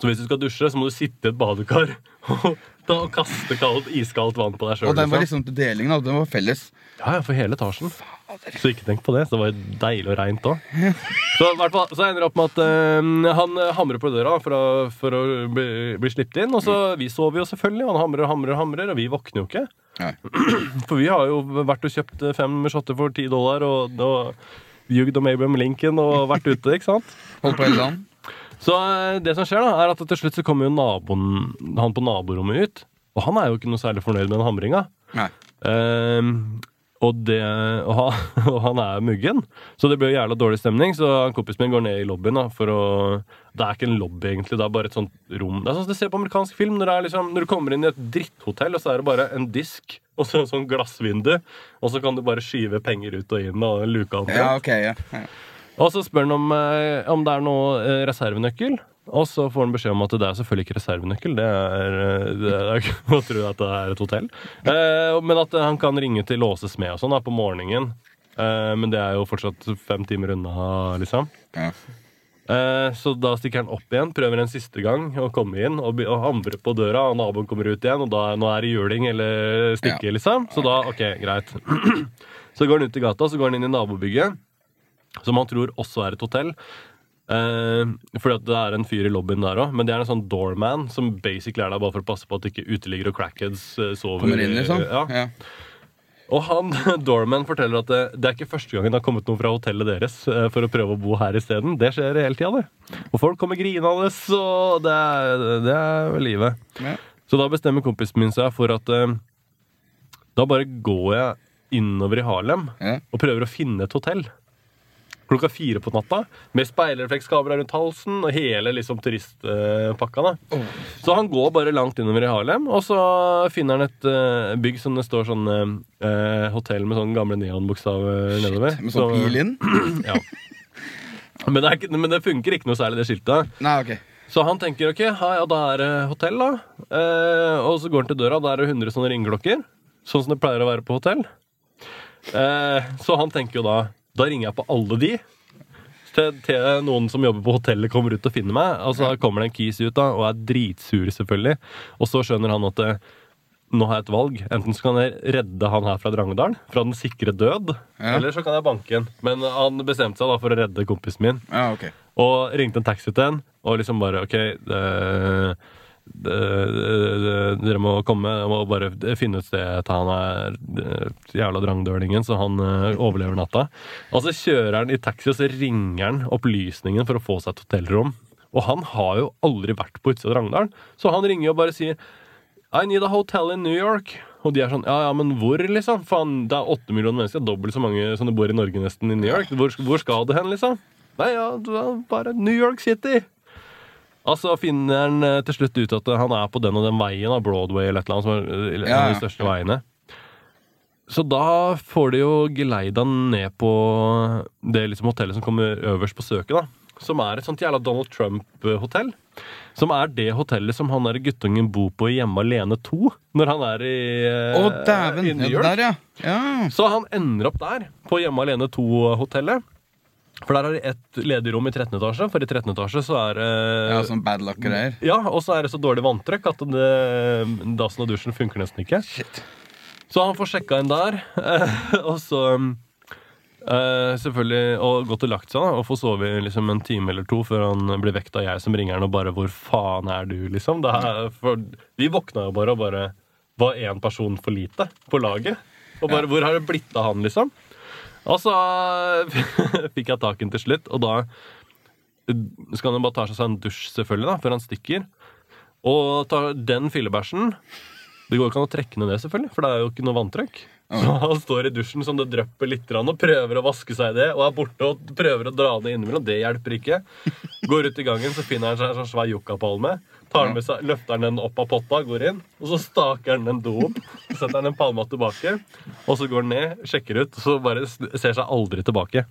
Så hvis du skal dusje, så må du sitte i et badekar og, og kaste kaldt, iskaldt vann på deg sjøl. Og den var liksom til delingen, og Den var felles. Ja, ja, for hele etasjen. Så ikke tenk på det. Så det var deilig og reint òg. Så, så ender det opp med at øh, han hamrer på døra for å, for å bli, bli sluppet inn. Og så Vi sover jo selvfølgelig, og han hamrer og hamrer, og hamrer, og vi våkner jo ikke. Nei. For vi har jo vært og kjøpt fem shotter for ti dollar og, og jugd om Abraham Lincoln og vært ute, ikke sant? Holdt på hele dagen. Så eh, det som skjer da, er at til slutt så kommer jo naboen, han på naborommet ut. Og han er jo ikke noe særlig fornøyd med den hamringa. Ehm, og, det, og, han, og han er muggen, så det blir jo jævla dårlig stemning. Så kompisen min går ned i lobbyen da, for å Det er ikke en lobby, egentlig, det er bare et sånt rom. Det er sånn som du ser på amerikansk film. Når, det liksom, når du kommer inn i et dritthotell, og så er det bare en disk og så en sånn glassvindu, og så kan du bare skyve penger ut og inn og luke alt. Ja, ok. Ja. ja. Og så spør han om, eh, om det er noe eh, reservenøkkel. Og så får han beskjed om at det er selvfølgelig ikke reservenøkkel. Det er, eh, det er å tro at det er et hotell. Eh, men at han kan ringe til låsesmed og sånn på morgenen. Eh, men det er jo fortsatt fem timer unna, liksom. Ja. Eh, så da stikker han opp igjen, prøver en siste gang å komme inn og, og hamre på døra. Og naboen kommer ut igjen, og da nå er det juling eller stikke, Ja. liksom. Så da, ok, greit. så går han ut i gata, så går han inn i nabobygget som han tror også er et hotell. Eh, fordi at det er en fyr i lobbyen der òg, men det er en sånn doorman som basically er der bare for å passe på at ikke uteliggere og crackheads eh, sover. Kommer inn, liksom. Ja. Ja. Og han, doorman forteller at det, det er ikke første gangen det har kommet noen fra hotellet deres eh, for å prøve å bo her isteden. Det skjer hele tida, det. Og folk kommer grinende, og det er, det er livet. Ja. Så da bestemmer kompisen min seg for at eh, da bare går jeg innover i Harlem Ja. og prøver å finne et hotell. Klokka fire på natta, med speilreflekskamera rundt halsen og hele liksom turistpakka. da. Så han går bare langt innover i Harlem, og så finner han et uh, bygg som det står sånn uh, hotell med sånne gamle neonbokstaver nedover. Med sånn pil inn? Ja. Men det, ikke- men det funker ikke noe særlig, det skiltet. Nei, ok. Så han tenker ok, ha, ja, da er det hotell, da. Eh, og så går han til døra, da er det 100 sånne ringeklokker. Sånn som det pleier å være på hotell. Eh, så han tenker jo da Da ringer jeg på alle de. Til, til noen som jobber på hotellet, kommer ut og finner meg. Og så kommer det en kis ut da, og er dritsur, selvfølgelig. Og så skjønner han at eh, nå har jeg et valg. Enten så kan jeg redde han her fra Drangedalen, fra den sikre død, Ja. eller så kan jeg banke han. Men han bestemte seg da for å redde kompisen min. Ja, okay. Og ringte en taxi til en, og liksom bare OK det, det, Dere må komme må bare finne ut stedet han er eh, jævla drangdølingen, så han eh, overlever natta. Og så kjører han i taxi, og så ringer han opplysningen for å få seg et hotellrom. Og han har jo aldri vært på utsida av Drangdalen, så han ringer og bare sier I need a hotel in New York. Og de er sånn, ja, ja, men hvor, liksom? Faen, det er åtte millioner mennesker, dobbelt så mange som det bor i Norge nesten i New York. Hvor, hvor skal du hen, liksom? Nei, ja, det bare New York City. Altså finner han eh, til slutt ut at han er på den og den veien, av Broadway eller et eller annet, som er ja. en av de største veiene. så da får de jo geleida ned på det liksom hotellet som kommer øverst på søket, da. Som er et sånt jævla Donald Trump-hotell. Som er det hotellet som han der guttungen bor på i Hjemme alene 2, når han er i, oh, i New York. der, ja. ja. Så han ender opp der, på Hjemme alene 2-hotellet. For der har de ett ledig rom i 13. etasje, for i 13. etasje så er eh, Ja, sånn bad luck-greier. ja, og så er det så dårlig vanntrykk at det, dassen og dusjen funker nesten ikke. Shit. Så han får sjekka inn der, og så eh, selvfølgelig Og gått og lagt seg, da, og får sove i liksom en time eller to før han blir vekt av jeg som ringer han og bare 'Hvor faen er du?' liksom. Det er, for, vi våkna jo bare og bare var én person for lite på laget. Og bare 'Hvor har det blitt av han?' liksom. Og så fikk jeg tak i den til slutt, og da skal han jo bare ta seg en dusj selvfølgelig da, før han stikker. Og tar den fillebæsjen Det går ikke an å trekke ned det, selvfølgelig, for det er jo ikke noe vanntrykk. Så han står i dusjen som det drypper litt, og prøver å vaske seg i det. Og er borte og prøver å dra det innimellom. Det hjelper ikke. Går ut i gangen, så finner han seg en sånn svær yuccapalme. Tar den med seg, Løfter han den opp av potta, går inn, og så staker han den do opp. Setter han en palma tilbake, og så går han ned, sjekker ut, og så bare ser seg aldri tilbake.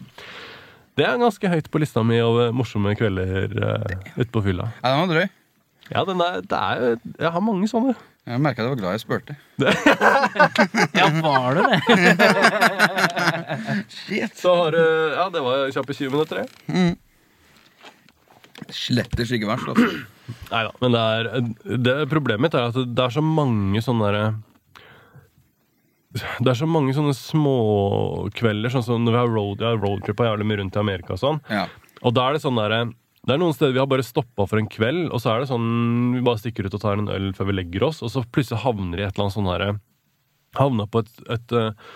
Det er ganske høyt på lista mi over morsomme kvelder uh, ute på fylla. Ja, den var drøy. Ja, den er, det er, jo- jeg har mange sånne. Jeg merka jeg var glad jeg spurte. Ja, var du det? Shit. Så har du Ja, det var kjappe 20 minutter, det. Sletters ikke verst, altså. Nei da. Men det er, det, problemet mitt er at det er så mange sånne derre det er så mange sånne småkvelder, sånn som når vi har road, ja, jævlig mye rundt i Amerika og sånn. Ja. Og da er det sånn derre Det er noen steder vi har bare stoppa for en kveld, og så er det sånn vi bare stikker ut og tar en øl før vi legger oss, og så plutselig havner i et eller annet sånn derre Havna på et, et, eh,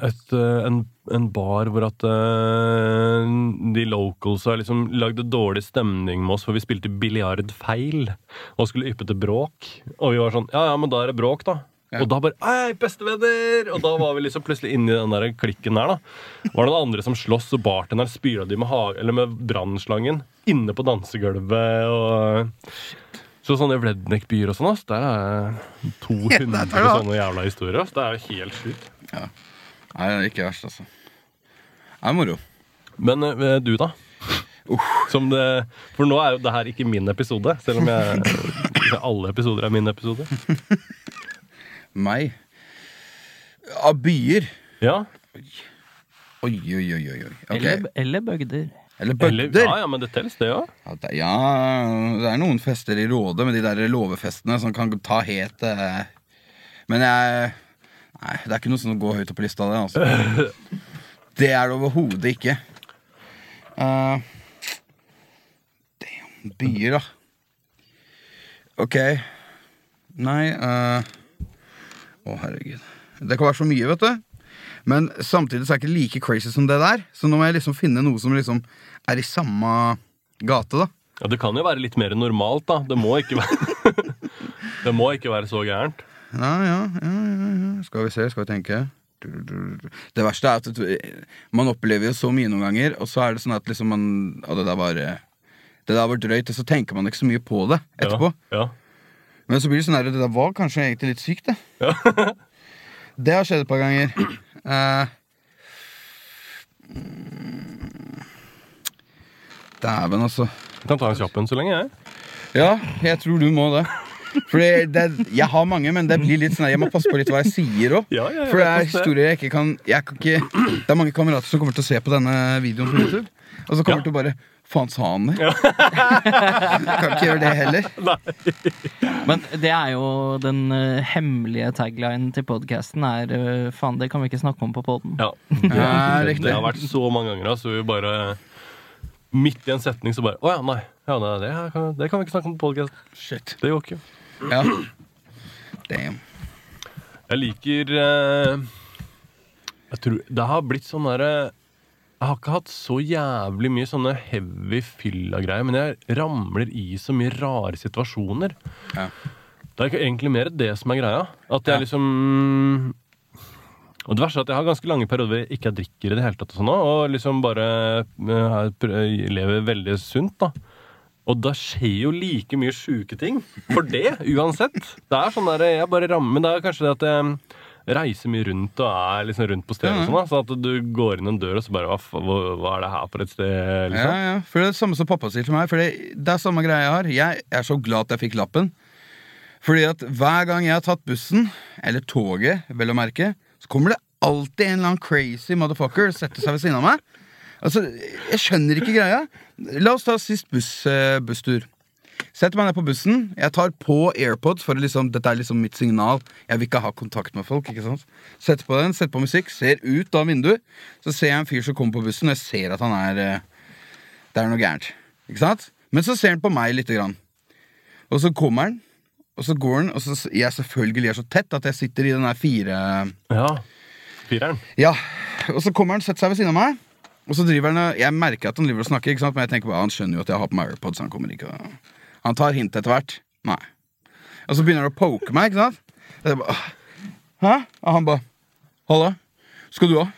et eh, en, en bar hvor at uh, de locals har liksom lagd dårlig stemning med oss, for vi spilte biljard feil og skulle yppe til bråk. Og vi var sånn Ja, ja, men da er det bråk, da. Ja. Og da bare Hei, bestevenner! Og da var vi liksom plutselig inni den der klikken der, da. Var det noen andre som sloss, og bartenderen spyla de med, eller med brannslangen inne på dansegulvet og Så sånne redneck-byer og sånn, ass, der er 200 der tar sånne jævla historier. ass. Det er jo helt sjukt. Nei, det er ikke verst, altså. Det er moro. Men eh, du, da? Som det, for nå er jo det her ikke min episode, selv om jeg alle episoder er min episode. Meg. Av byer. Ja, Oi, oi, oi, oi. oi. Ok. Eller, eller bøgder. Eller eller, ja, ja, men det telles, det òg. Ja, det, ja, det er noen fester i Råde med de der låvefestene som kan ta het eh. Men jeg Nei, det er ikke noe som går høyt opp på lista, det. altså Det er det overhodet ikke. Uh, damn, byer, da. Ok. Nei uh, Å, herregud. Det kan være så mye, vet du. Men samtidig så er det ikke like crazy som det der. Så nå må jeg liksom finne noe som liksom er i samme gate, da. Ja, det kan jo være litt mer normalt, da. Det må ikke være Det må ikke være så gærent. Ja, ja, ja, ja, ja. Skal vi se, skal vi tenke. Det verste er at man opplever jo så mye noen ganger, og så er det sånn at liksom man Og det der var Det der var drøyt, og så tenker man ikke så mye på det etterpå. Ja, Men så blir det sånn at det der var kanskje egentlig litt sykt, det. det har skjedd et par ganger. Uh, Dæven, altså. Jeg kan ta en kjapp en så lenge, jeg. Ja, jeg tror du må det. Det, det, jeg har mange, men det blir litt sånn Jeg må passe på litt hva jeg sier òg. Ja, ja, For det er det er. historier jeg ikke kan Jeg kan ikke Det er mange kamerater som kommer til å se på denne videoen på YouTube, og så kommer Ja. til å bare Faen, sa han det? kan ikke gjøre det heller. Men det er jo den uh, hemmelige taglinen til podkasten er uh, Faen, det kan vi ikke snakke om på poden. Ja. Ja, Det riktig. har vært så mange ganger, så Vi bare Midt i en setning så bare Å ja, nei. Ja, nei det, kan, det kan vi ikke snakke om på podcast. Shit. Det går ikke. Ja. Damn. Jeg liker eh, Jeg tror Det har blitt sånn derre Jeg har ikke hatt så jævlig mye sånne heavy fylla-greier, men jeg ramler i så mye rare situasjoner. Ja. Det er ikke egentlig mer det som er greia. At jeg Ja. liksom Og det verste er at jeg har ganske lange perioder hvor jeg ikke drikker i det hele tatt, og sånn og liksom bare jeg lever veldig sunt, da. Og da skjer jo like mye sjuke ting for det, uansett. Det er sånn der, jeg bare rammer, Men det er kanskje det at jeg, reiser mye rundt og er liksom rundt på stedet. Ja, ja. og sånn da, Sånn at du går inn en dør, og så bare hva, hva, er det her for et sted? Ja, liksom? ja, for det er det samme som pappa sier til meg. For det, det er samme greia jeg har. Jeg er så glad at jeg fikk lappen. Fordi at hver gang jeg har tatt bussen, eller toget, vel å merke, så kommer det alltid en eller annen crazy motherfucker setter seg ved siden av meg. Altså, Jeg skjønner ikke greia. La oss ta sist buss, eh, busstur. Setter meg ned på bussen. Jeg tar på AirPods, for liksom, dette er liksom mitt signal. Jeg vil ikke ha kontakt med folk. ikke sant? Setter på den, setter på musikk, ser ut av vinduet. Så ser jeg en fyr som kommer på bussen, og jeg ser at han er eh, Det er noe gærent. Ikke sant? Men så ser han på meg lite grann. Og så kommer han, og så går han, og så jeg selvfølgelig er så tett at jeg sitter i den der fire Ja. Fireren. Ja, og så kommer han, setter seg ved siden av meg. Og så driver han Jeg merker at han driver og snakker, ikke sant? men jeg tenker bare, han skjønner jo at jeg har på meg AirPods. Han kommer ikke Han tar hint etter hvert. Nei. Og så begynner han å poke meg, ikke sant? Bare, Hæ? Og han bare Halla, skal du òg?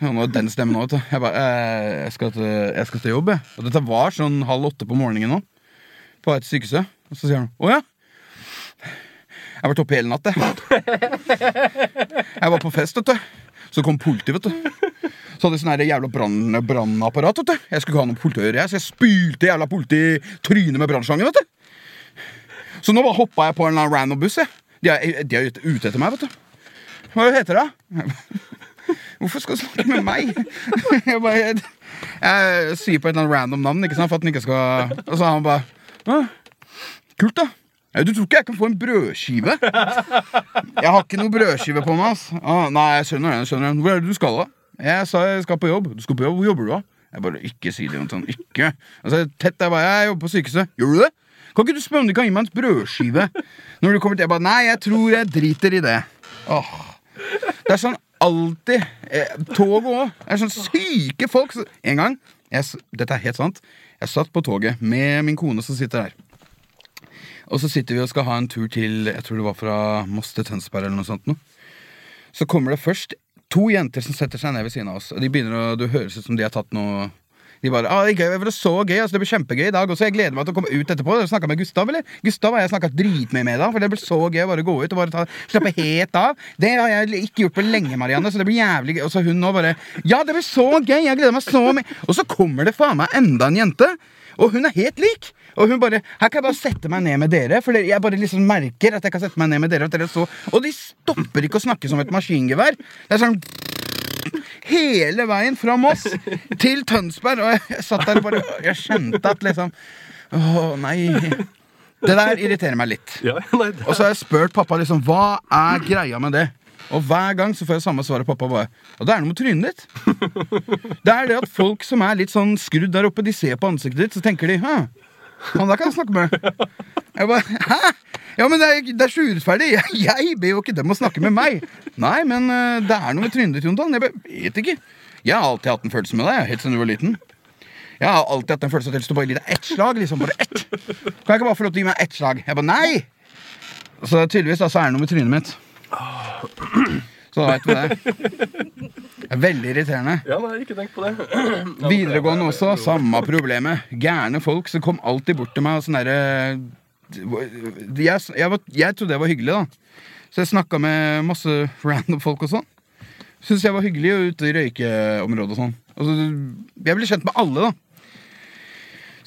Ja, nå er den stemmen òg. Jeg bare eh, jeg, skal til, jeg skal til jobb, jeg. Og dette var sånn halv åtte på morgenen nå. På vei til sykehuset. Og så sier han å ja. Jeg har vært oppe hele natt, jeg. Jeg var på fest, vet du. Så kom politiet, vet du. Så hadde jeg sånn jævla brann- brannapparat, vet du. Jeg skulle ikke ha noe politi å gjøre, så jeg spylte jævla politi i trynet med brannslangen, vet du. Så nå bare hoppa jeg på en random buss, jeg. De er, de er ute etter meg, vet du. Hva heter det? Hvorfor skal du snakke med meg? Jeg, bare, jeg, jeg sier på et eller annet random navn, ikke sant, for at den ikke skal Og så er han bare «Å, Kult, da. «Ja, Du tror ikke jeg kan få en brødskive? Jeg har ikke noe brødskive på meg. ass ah, Nei, jeg skjønner det Hvor er det du skal, da? Jeg sa jeg skal på jobb. Du skal på jobb, Hvor jobber du, da? Jeg bare Ikke si det, Jonathan. Ikke. Altså, tett, jeg bare Jeg jobber på sykehuset. Gjør du det? Kan ikke du spørre om du kan gi meg en brødskive? Når du kommer til Jeg bare Nei, jeg tror jeg driter i det. Åh Det er sånn alltid eh, Toget òg. Det er sånn syke folk. En gang jeg, Dette er helt sant. Jeg satt på toget med min kone som sitter der. Og så sitter vi og skal ha en tur til Jeg tror det var fra Moss til Tønsberg eller noe sånt. Noe. Så kommer det først to jenter som setter seg ned ved siden av oss. Og de begynner å, Det høres ut som de har tatt noe De bare ah, det var så gøy, altså, det blir kjempegøy i dag også. Jeg gleder meg til å komme ut etterpå. Dere snakka med Gustav, eller? Gustav har jeg snakka dritmye med, da. For det blir så gøy å bare gå ut og bare ta, slappe helt av. Det har jeg ikke gjort på lenge, Marianne. Så det blir jævlig gøy. Og så hun nå bare Ja, det blir så gøy! Jeg gleder meg så mye. Og så kommer det faen meg enda en jente. Og hun er helt lik. Og hun bare Her kan jeg bare sette meg ned med dere. For jeg bare liksom merker at jeg kan sette meg ned med dere. Dere er så Og de stopper ikke å snakke som et maskingevær. Det er sånn Hele veien fra Moss til Tønsberg. Og jeg, satt der og bare Jeg skjønte at liksom Å, nei. Det der irriterer meg litt. Ja, nei, Og så har jeg spurt pappa liksom Hva er greia med det. Og hver gang så får jeg samme svar av pappa. bare Og det er noe med trynet ditt. Det er det at folk som er litt sånn skrudd der oppe, de ser på ansiktet ditt, så tenker de Hæ, han der kan jeg snakke med. Jeg bare Hæ? Ja, men det er, det er så urettferdig. Jeg, jeg ber jo ikke dem å snakke med meg. Nei, men eh, det er noe med trynet ditt, Jontan. Jeg vet ikke. Jeg har alltid hatt en følelse med deg, helt siden du var liten. Jeg har alltid hatt en følelse av at du bare gir deg ett slag. liksom, bare ett. Kan jeg ikke bare få lov til å gi meg ett slag? Jeg bare, nei! Så tydeligvis da, så er det noe med trynet mitt. Så da vet du det. Det er veldig irriterende. Ja, nei, ikke tenk på det. Videregående også, samme problemet. Gærne folk som kom alltid bort til meg og sånn derre jeg, jeg, var- jeg trodde jeg var hyggelig, da. Så jeg snakka med masse random folk og sånn. Syns jeg var hyggelig ute i røykeområdet og sånn. Altså, jeg ble kjent med alle, da.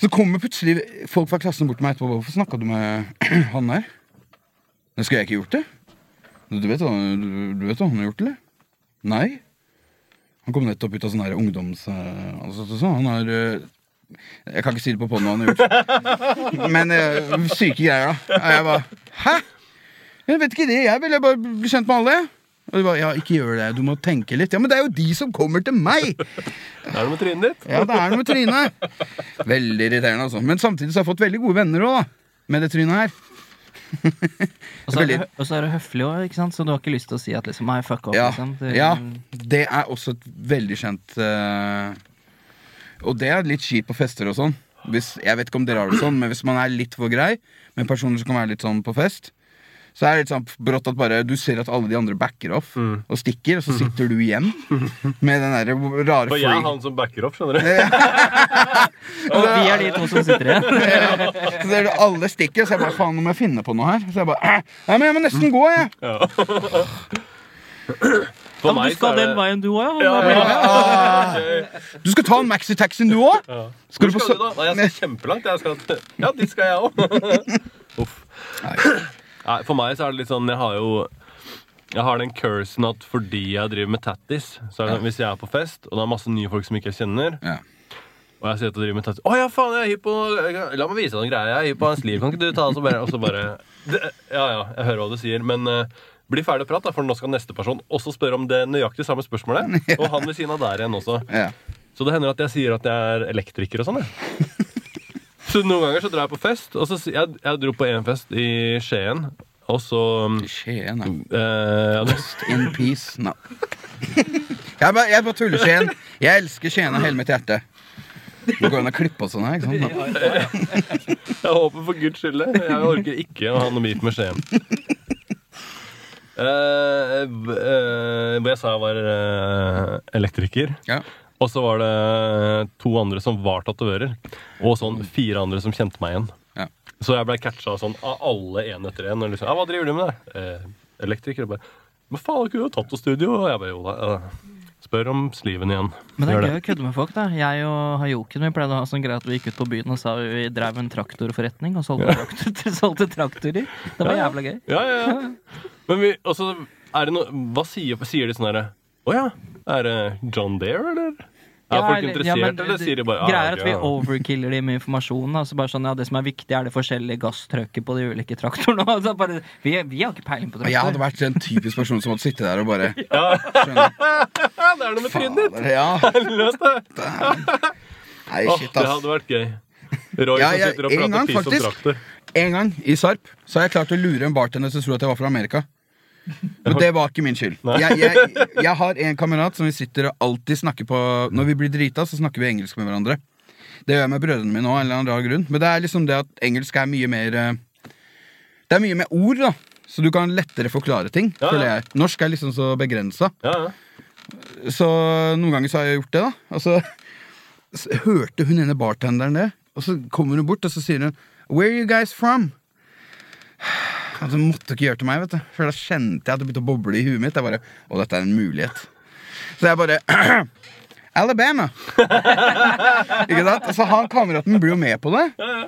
Så kommer plutselig folk fra klassen bort til meg etterpå. Hvorfor snakka du med han der? Det skulle jeg ikke gjort det. Du vet, du vet hva han har gjort, eller? Nei. Han kom nettopp ut av sånn her ungdoms... eh, Altså, så, han har eh, Jeg kan ikke si det på poden hva han har gjort. Men eh, syke greier, da. Og jeg bare Hæ? Jeg vet ikke det. Jeg ville bare bli kjent med alle. Og du bare Ja, ikke gjør det. Du må tenke litt. Ja, men det er jo de som kommer til meg! Det er noe med trynet ditt. Ja, det er noe med trynet. Veldig irriterende, altså. Men samtidig så har jeg fått veldig gode venner òg, da. Med det trynet her. Og så er, det, og så er du høflig òg, ikke sant? så du har ikke lyst til å si at liksom, nei, fuck off. Ja, Liksom. Det, ja, det er også et veldig kjent uh, Og det er litt kjipt på fester og sånn. Hvis, jeg vet ikke om dere har det sånn, men hvis man er litt for grei med personer som kan være litt sånn på fest, så er det litt sånn brått at bare du ser at alle de andre backer off og stikker, og så sitter du igjen med den der rare For jeg er han som backer opp, skjønner du. Og vi er de to som sitter igjen. Så ser du alle stikker, så jeg bare faen, nå må jeg finne på noe her. Så jeg bare Nei, men jeg må nesten gå, jeg. For Ja, men du skal den veien, du òg, ja. Ja, du skal ta en maxitaxi, du òg? Ja. Skal Hvor du på skal så- du da? Nei, jeg skal kjempelangt. Jeg skal... Ja, dit skal jeg òg. Uff. Nei, for meg så er det litt sånn Jeg har jo jeg har den cursen at fordi jeg driver med tattis Så er det sånn, Hvis jeg er på fest, og det er masse nye folk som ikke jeg kjenner Ja. Og jeg sier at jeg driver med tattis Å ja, faen, jeg er hypp på La meg vise deg en greie. Jeg er hypp på hans liv. Kan ikke du ta det så bare Og så bare det, Ja ja, jeg hører hva du sier, men uh, bli ferdig å prate, for nå skal neste person også spørre om det nøyaktig samme spørsmålet. Og han ved siden av der igjen også. Ja. Så det hender at jeg sier at jeg er elektriker og sånn. Så noen ganger så drar jeg på fest. Og så, jeg, jeg dro på en fest i Skien, og så Skien, ja. Lost ja, In peace. No. Jeg bare, jeg bare tuller, Skien. Jeg elsker Skien av hele mitt hjerte. Det går an å klippe og sånn her, ikke sant? Jeg håper for guds skyld det. Jeg orker ikke å ha noe beef med Skien. Uh, eh, hvor jeg sa jeg var uh, elektriker. Ja. Og så var det to andre som var tatoverer. Og sånn fire andre som kjente meg igjen. Ja. Så jeg ble catcha sånn av alle én etter én. Liksom, ja, 'Hva driver du med?' det? Eh, elektriker. Og bare 'Men faen, har ikke du tattostudio?' Og jeg bare 'Jo da'. ja. Spør om sliven igjen. Men det er gøy å kødde med folk, da. Jeg og Hayoken vi pleide å ha sånn greie at vi gikk ut på byen og sa vi drev en traktorforretning og solgte, traktor, solgte traktorer. Det var Ja. jævla gøy. Ja, ja, ja. Men vi, altså, er det noe Hva sier, sier de sånn herre Å ja, er det John Dare, eller? Er Ja, folk interessert, ja, men eller sier de bare ah, Greia er at vi overkiller dem med informasjon. Altså bare sånn, ja, Det som er viktig, er det forskjellige gasstrøkket på de ulike traktorene. Altså bare, vi, vi har ikke peiling på traktor. jeg hadde vært en typisk person som måtte sitte der og bare Ja, skjønne. det er noe med trynet ditt! Ja. Det! Nei, shit, det hadde vært gøy. Roy Ja, som sitter og en prater piss om traktor. En gang i Sarp så har jeg klart å lure en bartender til å tro at jeg var fra Amerika. Men det var ikke min skyld. Jeg, jeg, jeg har en kamerat som vi sitter og alltid snakker på Når vi blir drita, så snakker vi engelsk med hverandre. Det gjør jeg med brødrene mine òg. Men det er liksom det at engelsk er mye mer eh, Det er mye mer ord, da. Så du kan lettere forklare ting. Ja, ja. Norsk er liksom så begrensa. Ja, ja. Så noen ganger så har jeg gjort det, da. Og så så hørte hun ene bartenderen det, og så kommer hun bort og så sier hun Where are you guys from? Altså, måtte ikke gjøre til meg, vet du. For da kjente jeg at det begynte å boble i huet mitt. Jeg bare, Å, dette er en mulighet. Så jeg bare Alabama! ikke sant? Så han kameraten blir jo med på det.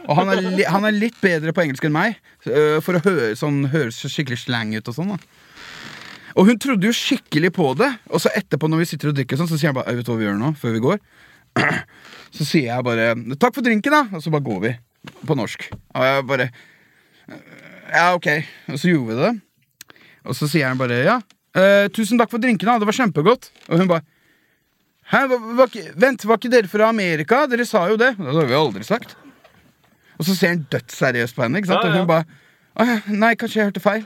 Og han er, li han er litt bedre på engelsk enn meg. For å høre, sånn, høres skikkelig slang ut og sånn. da og hun trodde jo skikkelig på det. Og så etterpå når vi sitter og drikker, sånn, så sier jeg bare «Øy, Vet du hva vi gjør nå? Før vi går. Så sier jeg bare 'takk for drinken', da. Og så bare går vi. På norsk. Og jeg bare Ja, ok. Og så gjorde vi det. Og så sier han bare 'ja, eh, tusen takk for drinkene. Det var kjempegodt'. Og hun bare Hæ, var, var vent, var ikke dere fra Amerika? Dere sa jo det. Det har vi aldri sagt. Og så ser han dødsseriøst på henne, ikke sant? Ja, og hun bare Nei, kanskje jeg hørte feil.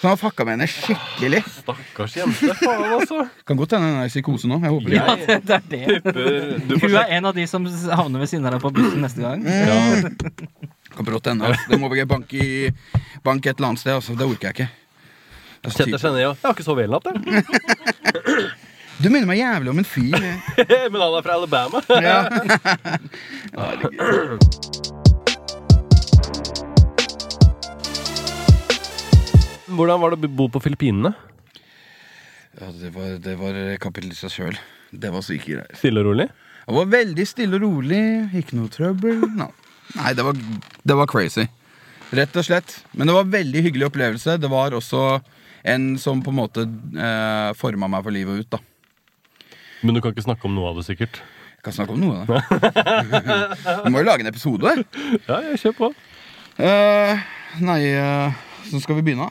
Så han fucka med henne skikkelig. Stakkars jente. Faen, altså. Kan godt hende hun er i psykose nå. Jeg håper. Ja, det, det er det. Hun er en av de som havner ved siden av deg på bussen neste gang. Ja. Hende. Altså. Det må være bank, i, bank et eller annet sted. Altså. Det orker jeg ikke. Er seg ned og Jeg har ikke sovet hele natta. Du minner meg jævlig om en fyr. Men han er fra Alabama. Ja. Hvordan var det å bo på Filippinene? Ja, det, var, det var kapittel i seg sjøl. Det var syke greier. Stille og rolig? Det var veldig stille og rolig. Ikke noe trøbbel. No. Nei, det var, det var crazy. Rett og slett. Men det var en veldig hyggelig opplevelse. Det var også en som på en måte eh, forma meg for livet ut. da Men du kan ikke snakke om noe av det, sikkert? Jeg kan snakke om noe av det. du må jo lage en episode. Ja, jeg kjør på. Eh, nei, eh, så skal vi begynne.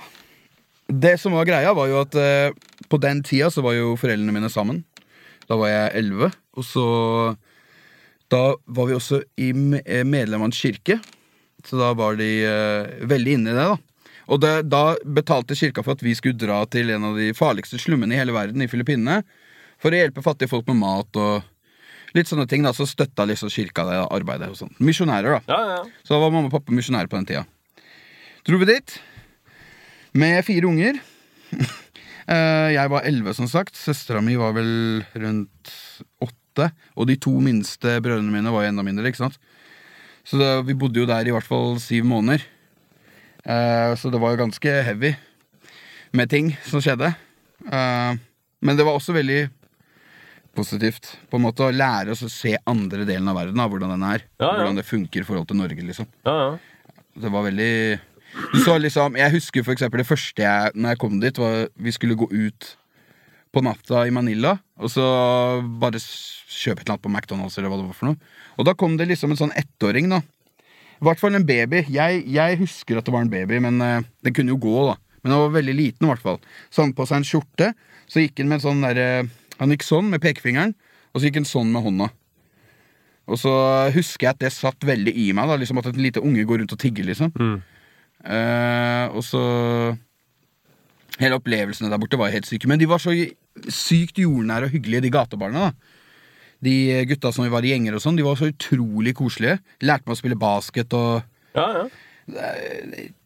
Det som var greia, var jo at eh, på den tida så var jo foreldrene mine sammen. Da var jeg elleve. Og så Da var vi også i eh, medlemmenes kirke. Så da var de eh, veldig inne i det, da. Og det, da betalte kirka for at vi skulle dra til en av de farligste slummene i hele verden, i Filippinene. For å hjelpe fattige folk med mat og litt sånne ting. da Så støtta liksom kirka det arbeidet. og sånt Misjonærer, da. Ja, ja. Så da var mamma og pappa misjonærer på den tida. Dro vi dit med fire unger. Eh, jeg var elleve, som sagt. Søstera mi var vel rundt åtte. Og de to minste brødrene mine var jo enda mindre. ikke sant? Så det, vi bodde jo der i hvert fall syv måneder. Eh, så det var jo ganske heavy. med ting som skjedde. Eh, men det var også veldig positivt på en måte å lære oss å se andre delen av verden. Da, hvordan den er. Ja, ja. Hvordan det funker i forhold til Norge. liksom Ja, ja. Det var veldig så liksom, Jeg husker for eksempel det første jeg Når jeg kom dit, var vi skulle gå ut på natta i Manila. Og så bare kjøpe et eller annet på McDonald's eller hva det var for noe. Og da kom det liksom en sånn ettåring, da. I hvert fall en baby. Jeg, jeg husker at det var en baby, men uh, den kunne jo gå, da. Men den var veldig liten, i hvert fall. Så han på seg en skjorte. Så gikk han med en sånn der, Han gikk sånn med pekefingeren, og så gikk han sånn med hånda. Og så husker jeg at det satt veldig i meg, da liksom at et lite unge går rundt og tigger, liksom. Mm. Uh, og så Hele opplevelsene der borte var helt syke. Men de var så sykt jordnære og hyggelige, de gatebarna. da De gutta som vi var i gjenger og sånn, de var så utrolig koselige. Lærte meg å spille basket og ja, ja.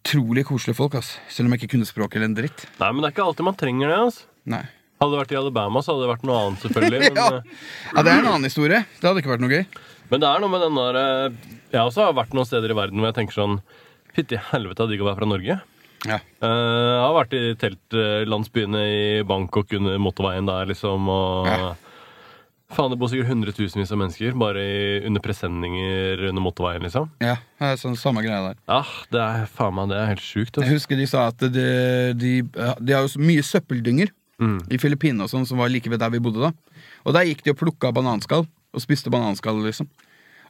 Utrolig koselige folk, ass. Selv om jeg ikke kunne språket eller en dritt. Nei, men det er ikke alltid man trenger det. altså. Nei. Hadde det vært i Alabama, så hadde det vært noe annet, selvfølgelig. Ja. Men, ja, det er en annen historie. Det hadde ikke vært noe gøy. men det er noe med den der eh, Jeg også har vært noen steder i verden hvor jeg tenker sånn Fytti helvete, digg å være fra Norge. Ja. Eh, jeg har vært i teltlandsbyene i Bangkok under motorveien der, liksom, og Ja. Faen, det bor sikkert hundretusenvis av mennesker bare i, under presenninger under motorveien, liksom. ja, det er sånn samme greia der. Ja, det er faen meg det er helt sjukt. Jeg Altså. husker de sa at de, de, de har jo så mye søppeldynger Mm. i Filippinene og sånn, som var like ved der vi bodde da. Og der gikk de og plukka bananskall og spiste bananskall, liksom.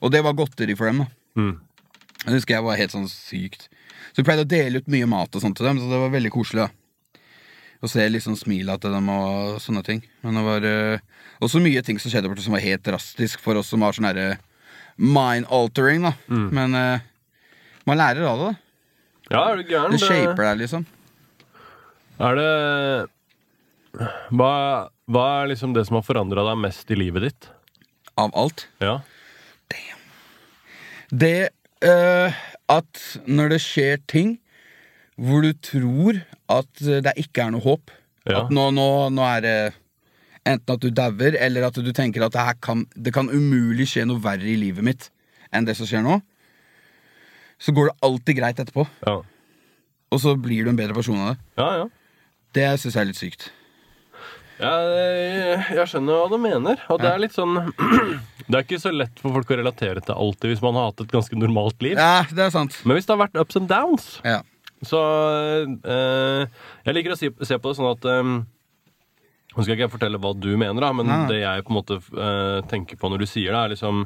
Og det var godteri for dem. da Mm. Det husker jeg var helt sånn sykt. Så vi pleide å dele ut mye mat og sånt til dem, så det var veldig koselig. da Å se liksom smila til dem og sånne ting. Men det var uh, også mye ting som skjedde borte som var helt drastisk for oss som var sånn herre mind-altering, da. Mm. Men uh, man lærer av det. da Ja, er du gæren? Det shaper deg, liksom. Er det hva, hva er liksom det som har forandra deg mest i livet ditt? Av alt. Ja. Det eh, at når det skjer ting hvor du tror at det ikke er noe håp Ja. At nå, nå, nå er det enten at du dauer, eller at du tenker at det, her kan, det kan umulig skje noe verre i livet mitt enn det som skjer nå, så går det alltid greit etterpå. Ja, Og så blir du en bedre person av det. ja. ja. Det syns jeg er litt sykt. Jeg, jeg skjønner hva du mener. Og det er litt sånn Det er ikke så lett for folk å relatere til alltid hvis man har hatt et ganske normalt liv. Ja, det er sant. Men hvis det har vært ups and downs, Ja. så eh, Jeg liker å si, se på det sånn at eh, Nå skal ikke jeg fortelle hva du mener, da, men Nei. det jeg på en måte eh, tenker på når du sier det, er liksom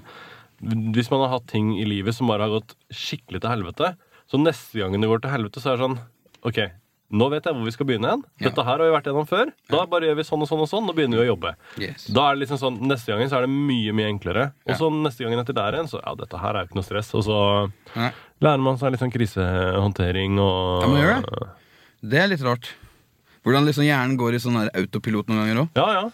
Hvis man har hatt ting i livet som bare har gått skikkelig til helvete, så neste gangen det går til helvete, så er det sånn OK, nå vet jeg hvor vi skal begynne igjen. Dette her har vi vært gjennom før. Da bare gjør vi sånn og sånn og sånn, nå begynner vi å jobbe. Yes. Da er det liksom sånn, Neste gangen så er det mye mye enklere. Og Ja. så neste gangen etter der igjen, så ja, dette her er jo ikke noe stress. Og så Nei. lærer man seg litt sånn krisehåndtering og Ja, man gjør det. Det er litt rart. Hvordan liksom hjernen går i sånn autopilot noen ganger òg. Ja, ja.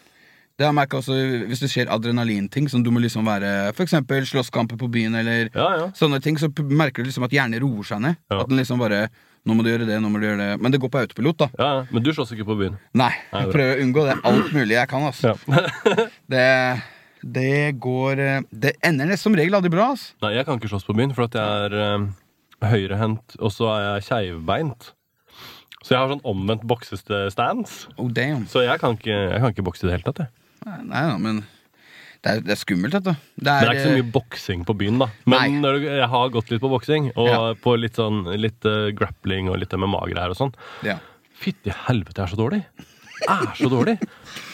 Det har jeg også Hvis det skjer adrenalinting, som du må liksom være eksempel slåsskamper på byen eller ja, ja. sånne ting, så merker du liksom at hjernen roer seg ned. Ja. At den liksom bare Nå må du gjøre det, nå må du gjøre det. Men det går på autopilot, da. ja, ja. Men du slåss ikke på byen? Nei. Jeg prøver å unngå det alt mulig jeg kan, altså. Ja. Det, det går eh, Det ender nesten som regel aldri bra, altså. Nei, jeg kan ikke slåss på byen, for at jeg er øh, høyrehendt, og så er jeg keivbeint. Så jeg har sånn omvendt boksestance. Oh, damn. Så jeg kan ikke, jeg kan ikke bokse i det hele tatt. Jeg. Nei, nei men det er, det er skummelt, dette. Det Men det er ikke så eh, mye boksing på byen, da. Men du, jeg har gått litt på boksing, og Ja. på litt sånn litt uh, grappling og litt MMA-greier og sånn. ja. Fytti helvete, jeg er så dårlig. Jeg er så dårlig.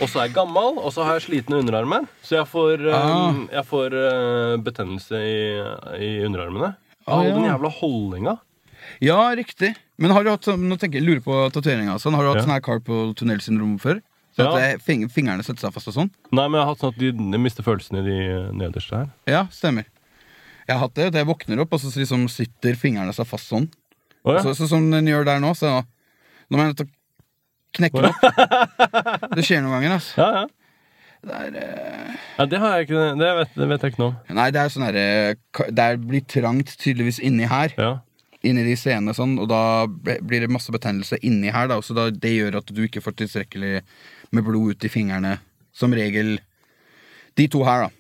Og så er jeg gammel, og så har jeg slitne underarmer. Så jeg får, eh, Ah. jeg får uh, betennelse i, i underarmene. Ah, ja. den jævla holdninga. ja, riktig. Men har du hatt sånn, nå tenker jeg, lurer på tatoveringa. Sånn, har du hatt Ja. sånn her carpal tunnel-syndrom før? Så at Ja. fing, fingrene setter seg fast og sånn? Nei, men jeg har hatt sånn at de, mister følelsene i de nederste her. Ja, stemmer. Jeg har hatt det. Jeg våkner opp, og så liksom sitter fingrene seg fast sånn. Oh, ja. Så, så som den gjør der nå, så nå, nå må jeg nødt til å knekke den opp. Det skjer noen ganger, altså. Ja, ja. Det er, eh, ja, det har jeg ikke Det vet, det vet jeg ikke noe om. nei, det er sånn herre Det er- blir trangt tydeligvis inni her. Ja. Inni de senene sånn, og da blir det masse betennelse inni her, da. Så da, det gjør at du ikke får tilstrekkelig med blod ut i fingrene. Som regel de to her, da.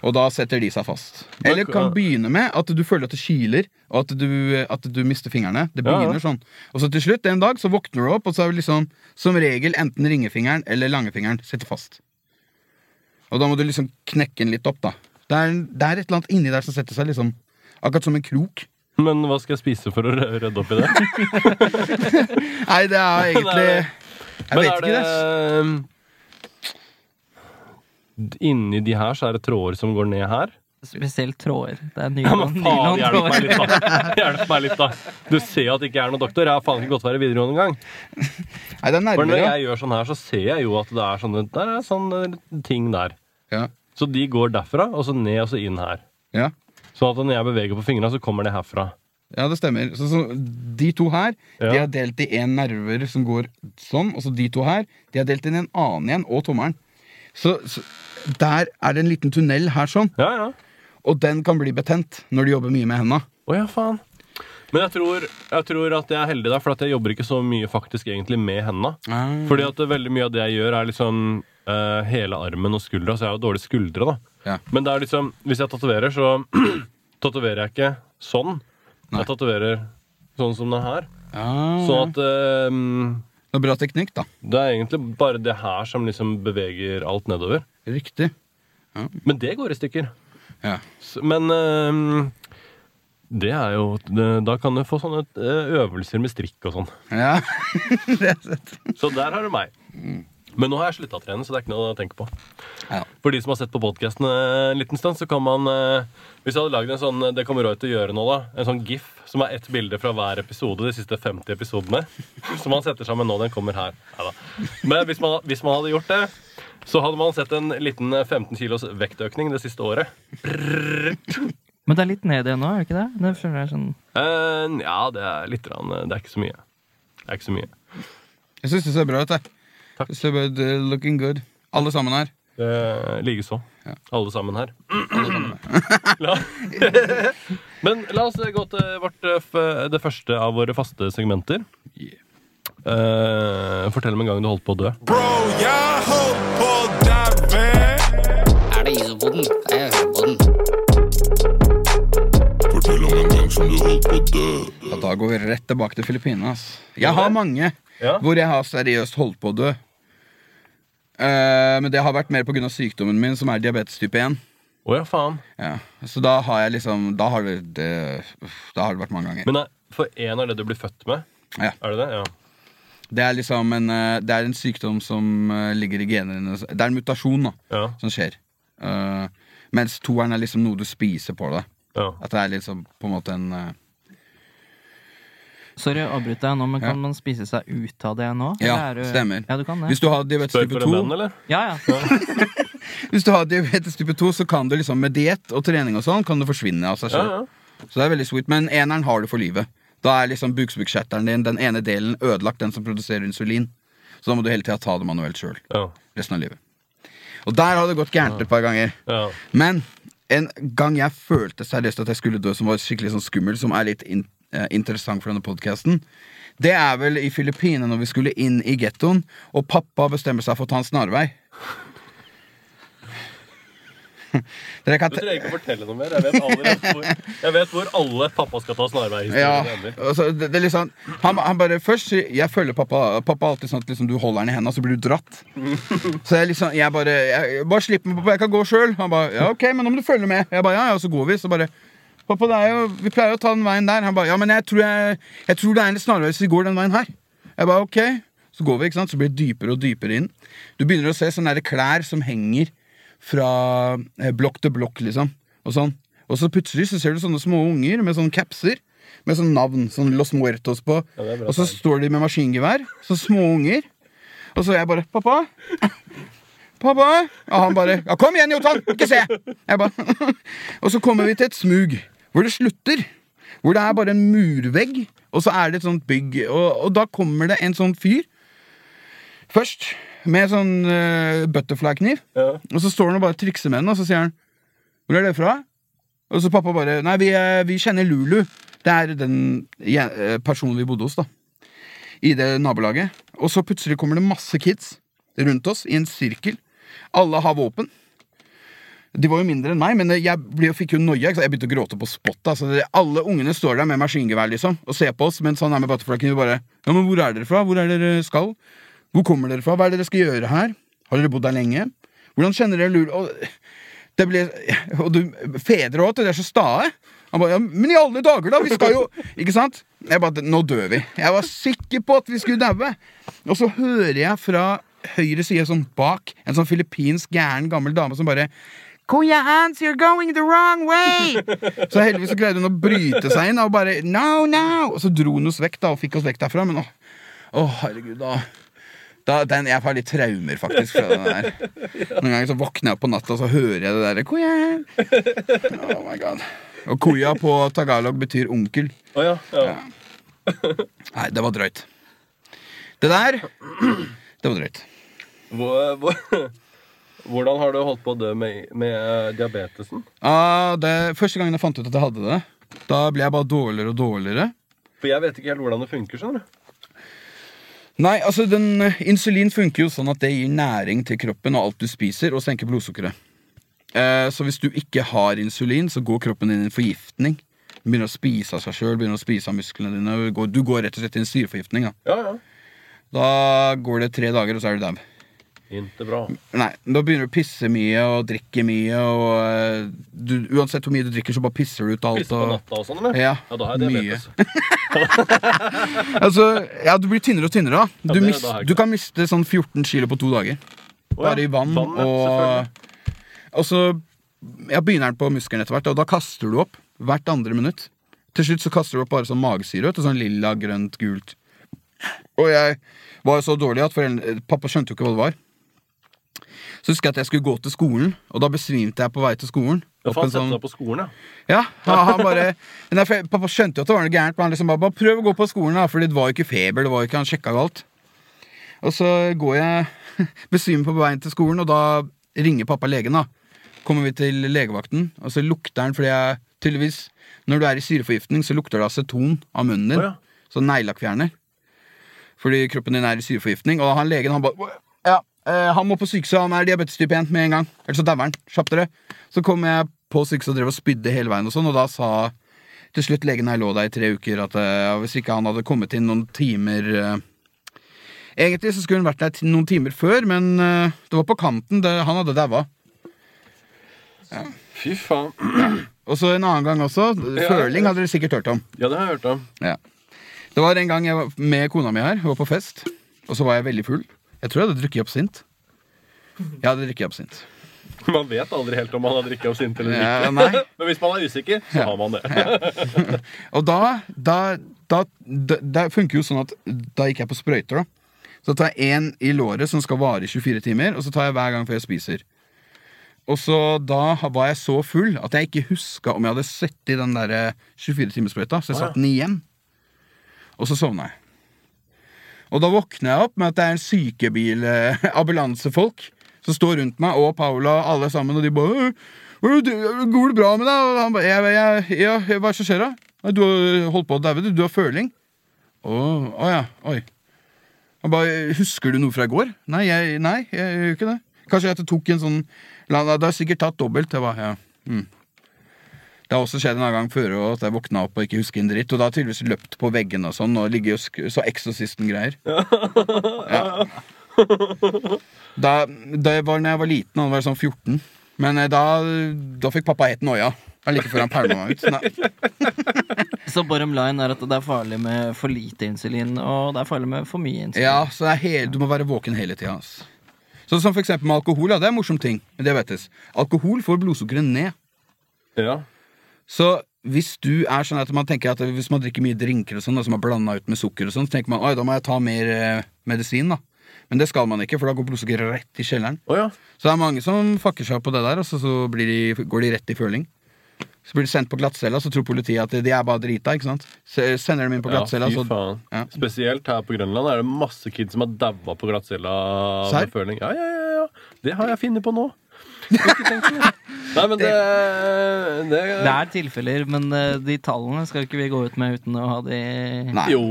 Og da setter de seg fast. Eller kan begynne med at du føler at det kiler, og at du, at du mister fingrene. Det Ja, ja. begynner sånn. Og så til slutt, en dag, så våkner du opp, og så er det liksom som regel enten ringefingeren eller langefingeren sitter fast. Og da må du liksom knekke den litt opp, da. Det er, det er et eller annet inni der som setter seg liksom Akkurat som en krok. Men hva skal jeg spise for å rydde opp i det? Nei, det er egentlig Jeg Men vet er ikke, det. det Inni de her så er det tråder som går ned her. Spesielt tråder. Det er Ja, nylon, faen, hjelp meg litt. Hjelp meg litt, da. Du ser jo at det ikke er noen doktor. Jeg har faen ikke gått være videregående engang. Nei, det er For når nerver, ja. jeg gjør sånn her, så ser jeg jo at det er sånne, der er sånne ting der. ja. Så de går derfra, og så ned og så inn her. Ja. Sånn at når jeg beveger på fingrene, så kommer det herfra. Ja, det stemmer. Så, så De to her De er delt i én nerver som går sånn, og så de to her De har delt inn en annen igjen, og tommelen. Så, så der er det en liten tunnel her sånn, Ja, ja. og den kan bli betent når du jobber mye med henda. Oh, ja, faen. Men jeg tror, jeg tror at jeg er heldig der, for at jeg jobber ikke så mye faktisk egentlig med hendene. Fordi at veldig mye av det jeg gjør, er liksom uh, hele armen og skuldra, så jeg har jo dårlige skuldre, da. Ja. Men det er liksom, hvis jeg tatoverer, så tatoverer jeg ikke sånn. Nei. Jeg tatoverer sånn som det her. Ja, Sånn at um, Det er bra teknikk, da. det er egentlig bare det her som liksom beveger alt nedover. Riktig. Men det går i stykker. Ja. Men um, det er jo Da kan du få sånne eh, øvelser med strikk og sånn. ja. det er sett. Så der har du meg. Men nå har jeg slutta å trene, så det er ikke noe å tenke på. Ja. For de som har sett på podkasten en liten stund, så kan man eh, Hvis jeg hadde lagd en sånn Det kommer Roy til å gjøre nå, da. En sånn gif som er ett bilde fra hver episode de siste 50 episodene. Som man setter sammen nå. Den kommer her. Neida. Men hvis man, hvis man hadde gjort det, så hadde man sett en liten eh, 15 kilos vektøkning det siste året. Men det er litt ned igjen nå, er det ikke det? Det føler jeg sånn uh, ja, det er litt rann, Det er ikke så mye. Det er ikke så mye. Jeg syns det ser bra ut. jeg. Takk. So er looking good. Alle sammen her. Eh, Likeså. Ja. Alle sammen her. La. Men la oss gå til vårt, eh, det første av våre faste segmenter. Yeah. Eh, fortell om en gang du holdt på å dø. Bro, jeg holdt på å daue. Er det isopoden? Jeg hører på den. Fortell om en gang som du holdt på å dø. Da går vi rett tilbake til Filippinene. Jeg har mange Ja. hvor jeg har seriøst holdt på å dø. Eh, men det har vært mer pga. sykdommen min, som er diabetes type 1. Oh, ja, faen. Ja. Så da har jeg liksom Da har det, det, da har det vært mange ganger. Men nei, for én er det du blir født med? Ja. Er det det? Ja. Det er liksom en, eh, det er en sykdom som eh, ligger i genene. Det er en mutasjon da, Ja. som skjer. Uh, mens toeren er liksom noe du spiser på det. ja. At det er liksom på en måte en eh, Sorry å avbryte deg nå, men Ja. kan man spise seg ut av det nå? Ja, det... er du- stemmer. Ja, du kan det. Hvis du har diabetes type 2 venn, eller? Ja, ja. Hvis du har diabetes type 2, så kan du liksom med diett og trening og sånn Kan du forsvinne av seg sjøl. Så det er veldig sweet. Men eneren har du for livet. Da er liksom bukspyttkjertelen din, den ene delen, ødelagt, den som produserer insulin. Så da må du hele tida ta det manuelt sjøl ja. resten av livet. Og der har det gått gærent et par ganger. ja. Men en gang jeg følte seriøst at jeg skulle dø, som var skikkelig sånn skummel, som er litt in interessant for denne podkasten, det er vel i Filippinene når vi skulle inn i gettoen, og pappa bestemmer seg for å ta en snarvei. Dere kan Du trenger ikke å fortelle noe mer. Jeg vet, allerede hvor, jeg vet hvor alle pappa skal ta Ja, snarveihistorien altså, det, det liksom, han, han bare først Jeg følger pappa Pappa alltid sånn at liksom, du holder han i hendene, så blir du dratt. Så jeg liksom Jeg bare jeg, Bare slipp meg, pappa. Jeg kan gå sjøl. Han bare Ja, ok, men nå må du følge med. Jeg bare Ja, ja, så går vi. Så bare Pappa, det jo Vi pleier å ta den veien der. Han bare Ja, men jeg tror jeg Jeg tror det er en snarvei hvis vi går den veien her. Jeg bare ok. Så går vi, ikke sant. Så blir det dypere og dypere inn. Du begynner å se sånne der klær som henger fra eh, blokk til blokk, liksom. Og sånn. Og så plutselig så ser du sånne små unger med sånne capser. Med sånn navn. Sånn Los Muertos på. Ja, og så står de med maskingevær. Så små unger. Og så er jeg bare 'Pappa? Pappa?' Og han bare 'Ja, kom igjen, Jotan! Ikke se!' Og så kommer vi til et smug hvor det slutter. Hvor det er bare en murvegg, og så er det et sånt bygg. Og, og da kommer det en sånn fyr først med sånn uh, butterfly-kniv. Ja. Og så står han og bare trikser med den, og så sier han 'Hvor er det fra?' Og så pappa bare 'Nei, vi, vi kjenner Lulu'. Det er den eh, personen vi bodde hos, da. I det nabolaget. Og så plutselig kommer det masse kids rundt oss i en sirkel. Alle har våpen. De var jo mindre enn meg, men jeg ble, fikk jo noia. Jeg begynte å gråte på spottet. Altså, alle ungene står der med maskingevær liksom og ser på oss, mens han er med butterfly. bare Ja, men hvor er dere fra? Hvor er dere skal? Hvor kommer dere fra? Hva er det dere skal gjøre her? Har dere bodd her lenge? Hvordan kjenner dere lur... Og det ble Og du, fedre òg, de er så stae. Han bare ja, Men i alle dager, da! Vi skal jo Ikke sant? Jeg bare Nå dør vi. Jeg var sikker på at vi skulle daue. Og så hører jeg fra høyre side, sånn bak, en sånn filippinsk gæren gammel dame som bare Kuya Hans, you're going the wrong way! Så heldigvis så greide hun å bryte seg inn og bare No, no! Og så dro hun oss vekk da og fikk oss vekk derfra. Men å, å herregud, da da, den, jeg har litt traumer, faktisk. Fra den der. Noen ganger så våkner jeg opp på natta, og så hører jeg det derre Kuya. Oh my god. Og kuya på tagalog betyr onkel. Å ja, ja. Nei, det var drøyt. Det der Det var drøyt. Hvor, hvor, hvordan har du holdt på å dø med, med eh, diabetesen? Ah, det, første gangen jeg fant ut at jeg hadde det, da ble jeg bare dårligere og dårligere. For jeg vet ikke helt hvordan det funker. skjønner du Nei, altså den, eh, Insulin funker jo sånn at det gir næring til kroppen og alt du spiser, og senker blodsukkeret. Eh, så hvis du ikke har insulin, så går kroppen din i en forgiftning. Den begynner å spise av seg sjøl, begynner å spise av musklene dine. Du går rett og slett i en syreforgiftning. Da. Ja, ja. da går det tre dager, og så er du dau. Inte bra. Nei, da begynner du å pisse mye og drikke mye, og eh, du, uansett hvor mye du drikker, så bare pisser du ut alt. Pisse på natta og sånn, eller? ja, Ja, da har jeg mye. Altså, ja, du blir tynnere og tynnere. da Du, ja, mis, det har jeg du kan miste sånn 14 kilo på to dager. Oh, ja. Bare i vann. ja, og og så ja, begynner den på muskelen etter hvert, og da kaster du opp hvert andre minutt. Til slutt så kaster du opp bare sånn magesyre. Sånn lilla, grønt, gult. Og jeg var jo så dårlig at foreldre, pappa skjønte jo ikke hva det var. Så husker jeg at jeg skulle gå til skolen, og da besvimte jeg på vei til skolen. Ja, for han setter seg på skolen, ja. ja, han, bare Nei, Pappa skjønte jo at det var noe gærent, men han liksom bare, bare prøv å gå på skolen, da, for det var jo ikke feber. det var jo ikke, Han sjekka jo alt. Og så går jeg besvimer på veien til skolen, og da ringer pappa legen. da Kommer vi til legevakten, og så lukter han fordi jeg tydeligvis Når du er i syreforgiftning, så lukter det aceton av munnen din. Oh, ja. Så neglelakkfjerner. Fordi kroppen din er i syreforgiftning. Og han legen han bare Ja, eh, han må på sykehuset, han er diabetes type 1 med en gang. Ellers så dauer han. Kjapp dere. Så kom jeg på sykehuset og drev og spydde hele veien, og sånn Og da sa til slutt legen her lå der i tre uker, at uh, hvis ikke han hadde kommet inn noen timer uh, Egentlig så skulle han vært der noen timer før, men det var på kanten. Det, han hadde daua. Fy faen. Og så en annen gang også. Føling hadde dere sikkert hørt om. Ja, det har jeg hørt om. Ja. Det var en gang jeg var med kona mi her. Hun var på fest. Og så var jeg veldig full. Jeg tror jeg hadde drukket absint. Jeg hadde drukket absint. Man vet aldri helt om man har drikket absint eller Ja, ikke. nei. Men hvis man er usikker, så har man det. Og da, da, da, Det funker jo sånn at da gikk jeg på sprøyter, da. Så tar jeg én i låret som skal vare i 24 timer, og så tar jeg hver gang før jeg spiser. Og så da var jeg så full at jeg ikke huska om jeg hadde sett i den der 24-timerssprøyta, så jeg satte den igjen. Og så sovna jeg. Og da våkner jeg opp med at det er en sykebil, ambulansefolk, som står rundt meg, og Paula, alle sammen, og de bare «Øh, Går det bra med deg? Og han bare 'Ja, ja, Hva er det som skjer, da? Du har holdt på å daue, du. Du har føling. Å å ja. Oi. Han bare Husker du noe fra i går? Nei, jeg, nei, jeg gjør ikke det. Kanskje jeg tok en sånn Det har sikkert tatt dobbelt. Jeg bare, ja. Mm. Det har også skjedd en annen gang før at jeg våkna opp og ikke husker en dritt. Og da har jeg tydeligvis løpt på veggene og sånn og ligget og sk så Exorcisten-greier. Ja. Da, det var når jeg var liten, han var sånn 14. Men eh, da, da fikk pappa helt noia. Det er Like før han pælma meg ut. Nei. Så bottom line er at det er farlig med for lite insulin, og det er farlig med for mye insulin. Ja, så det er hel, Du må være våken hele tida. Sånn som for eksempel med alkohol. Ja, det er en morsom ting diabetes. Alkohol får blodsukkeret ned. Ja. Så hvis du er sånn at man tenker at hvis man drikker mye drinker og sånn, som er blanda ut med sukker og sånn, så tenker man oi, da må jeg ta mer eh, medisin, da. Men det skal man ikke, for da går blodsukkeret rett i kjelleren. Oh, ja. Så det er mange som fucker seg opp på det der, og så, så blir de, går de rett i føling. Så blir de sendt på glattcella, så tror politiet at de er bare drita. ikke sant? Så sender dem inn på ja glattcella, så ja. Spesielt her på Grønland er det masse kids som har daua på glattcella. Ja, ja, ja, ja. Det har jeg funnet på nå. Nei, men det, det, Det er tilfeller, men eh, de tallene skal ikke vi gå ut med uten å ha de Nei. Jo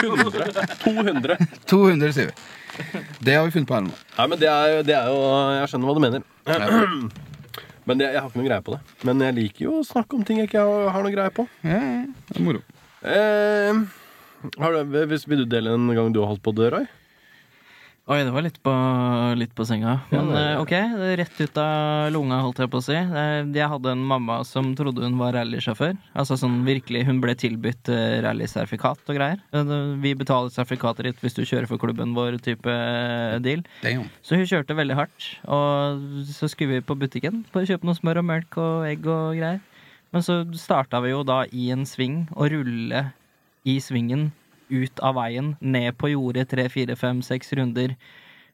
100. 200. 200, sier vi. Det har vi funnet på her nå. Nei, men det er, det er jo Jeg skjønner hva du mener. Men det, jeg har ikke noe greie på det. Men jeg liker jo å snakke om ting jeg ikke har, har noe greie på. Ja, ja, det er moro. Eh, har du, hvis, vil du dele en gang du har holdt på å dø, Roy? Oi, det var litt på, litt på senga. Ja, Men det- eh, ok, rett ut av lunga, holdt jeg på å si. Eh, Jeg hadde en mamma som trodde hun var rallysjåfør. Altså sånn virkelig, Hun ble tilbudt eh, rallysertifikat og greier. Vi betaler sertifikatet ditt hvis du kjører for klubben vår, type deal. Damn. Så hun kjørte veldig hardt. Og så skulle vi på butikken for å kjøpe noe smør og melk og egg og greier. Men så starta vi jo da i en sving å rulle i svingen ut av veien, ned på jordet tre, fire, fem, seks runder.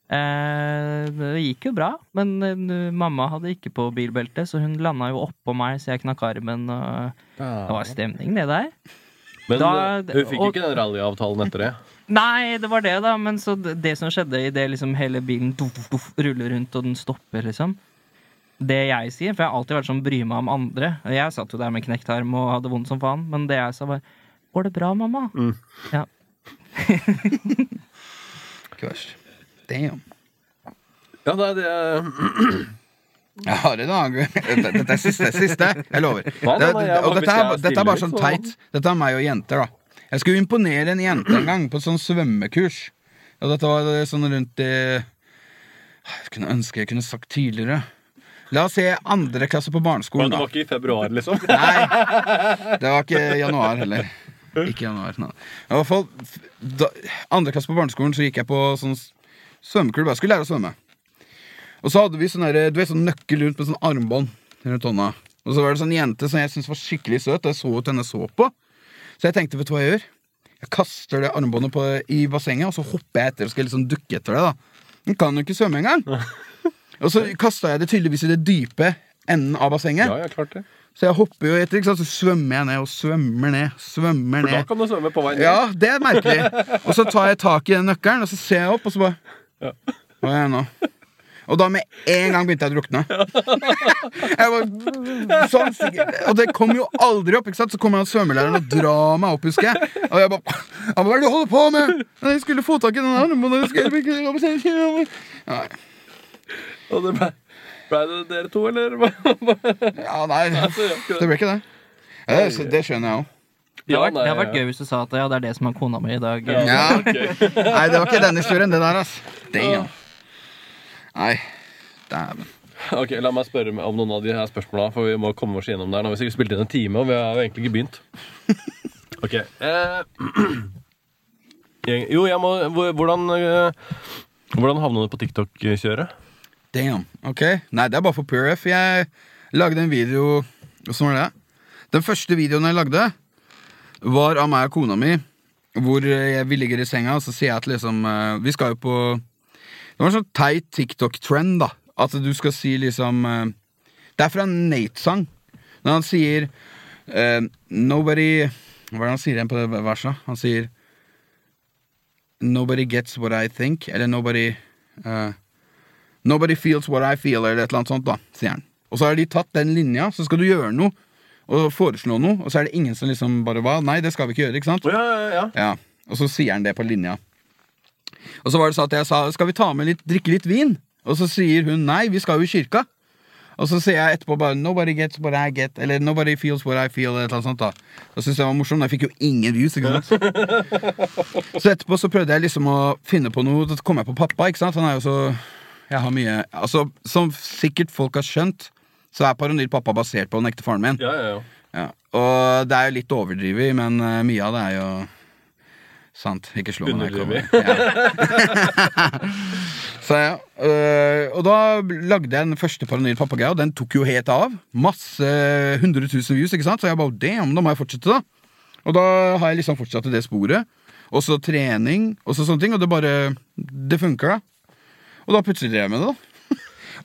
Eh, det gikk jo bra, men uh, mamma hadde ikke på bilbelte, så hun landa jo oppå meg, så jeg knakk armen. Og det var stemning, det der. Men Da- eh, hun fikk og- ikke den rallyavtalen etter det. Nei, det var det, da. Men så det, det som skjedde idet liksom hele bilen duff, duff, ruller rundt, og den stopper, liksom Det jeg sier, for jeg har alltid vært sånn bry meg om andre. Jeg satt jo der med knekt arm og hadde vondt som faen, men det jeg sa, var Går det bra, mamma? Mm. Ja. Ikke verst. Damn. Ja, det er det Jeg har en annen Dette er siste. siste Jeg lover. Nei, nei, Det, nei, jeg og dette er, dette er bare sånn teit. Dette er meg og jenter, da. Jeg skulle imponere en jente en gang på et sånn svømmekurs. Og dette var sånn rundt i Jeg kunne ønske jeg kunne sagt tidligere. La oss se andre klasse på Men barneskolen, det var ikke i februar, liksom? Nei, det var ikke januar heller. Ikke januar, nei. I hvert fall, da, andre klasse på barneskolen så gikk jeg på sånn svømmeklubb. Jeg skulle lære å svømme. Og så hadde vi sånn der, du vet, sånn nøkkel rundt med sånn armbånd rundt hånda. Og så var det sånn jente som jeg syntes var skikkelig søt, og jeg så ut henne så på. Så jeg tenkte, vet du hva jeg gjør? Jeg kaster det armbåndet på, i bassenget, og så hopper jeg etter og skal liksom dukke etter det. da Den kan jo ikke svømme engang. Og så kasta jeg det tydeligvis i det dype enden av bassenget. Ja, ja, klart det. Så jeg hopper jo etter, ikke sant? så svømmer jeg ned og svømmer ned. Svømmer ned. For da kan du svømme på vei ned. Ja, det er merkelig. Og så tar jeg tak i den nøkkelen, og så ser jeg opp, og så bare Ja. Hva er jeg nå? Og da med en gang begynte jeg å drukne. Jeg var sånn Og det kom jo aldri opp. ikke sant? Så kommer han svømmelæreren og drar meg opp, husker jeg. Og jeg bare Hva er det du holder på med?! Jeg skulle få tak i den ikke- Nei. Og det ble, ble det dere to, eller? Ja, nei, det ble ikke det. Ja, det, det skjønner jeg òg. Det Ja, vært, det hadde vært gøy hvis du sa at ja, det er det som er kona mi i dag. Ja. Ja. Okay. Nei, det var ikke den historien, det der, altså. Damn. Nei. Dæven. Ok, La meg spørre om noen av de her spørsmåla, for vi må komme oss gjennom der. Nå har vi sikkert spilt inn en time, og vi har jo egentlig ikke begynt. Ok. Eh, jo, jeg må Hvordan, eh, hvordan havna du på TikTok-kjøret? Damn. Ok. Nei, det er bare for pure F. Jeg lagde en video Åssen var det? Den første videoen jeg lagde, var av meg og kona mi. Hvor vi ligger i senga, og så sier jeg at liksom eh, Vi skal jo på Det var en sånn teit TikTok-trend, da. At du skal si liksom eh, Det er fra Nate-sang. Når han sier uh, Nobody Hva er det han sier igjen på det verset? Han sier Nobody gets what I think. Eller nobody eh, Nobody feels what I feel, eller et eller annet sånt, da, sier han. Og så har de tatt den linja, så skal du gjøre noe og foreslå noe, og så er det ingen som liksom bare Hva? Nei, det skal vi ikke gjøre, ikke sant? Ja, ja, ja. Ja, Og så sier han det på linja. Og så var det sånn at jeg sa skal vi ta med litt, drikke litt vin? Og så sier hun nei, vi skal jo i kirka. Og så sier jeg etterpå bare nobody gets what I get, eller nobody feels what I feel. eller et eller annet sånt da Da syntes jeg var morsomt. Jeg fikk jo ingen views. ikke sant? Så etterpå så prøvde jeg liksom å finne på noe. Så kom jeg på pappa. ikke sant? Han er jo så Jeg har mye Altså, Som sikkert folk har skjønt, så er Paranoid pappa basert på den ekte faren min. ja, ja, ja. Ja, og det er jo litt overdrevet, men uh, mye av det er jo sant. Ikke slå meg. når jeg kommer. Ja. Så ja, Uh, Og da lagde jeg den første Paranoid pappa-greia, og den tok jo helt av. Masse 100 000 views, ikke sant? Så jeg bare damn, da må jeg fortsette, da. Og da har jeg liksom fortsatt i det sporet. Og så trening, og så sånne ting. Og det bare Det funker, da. Og da plutselig drev jeg med det, da.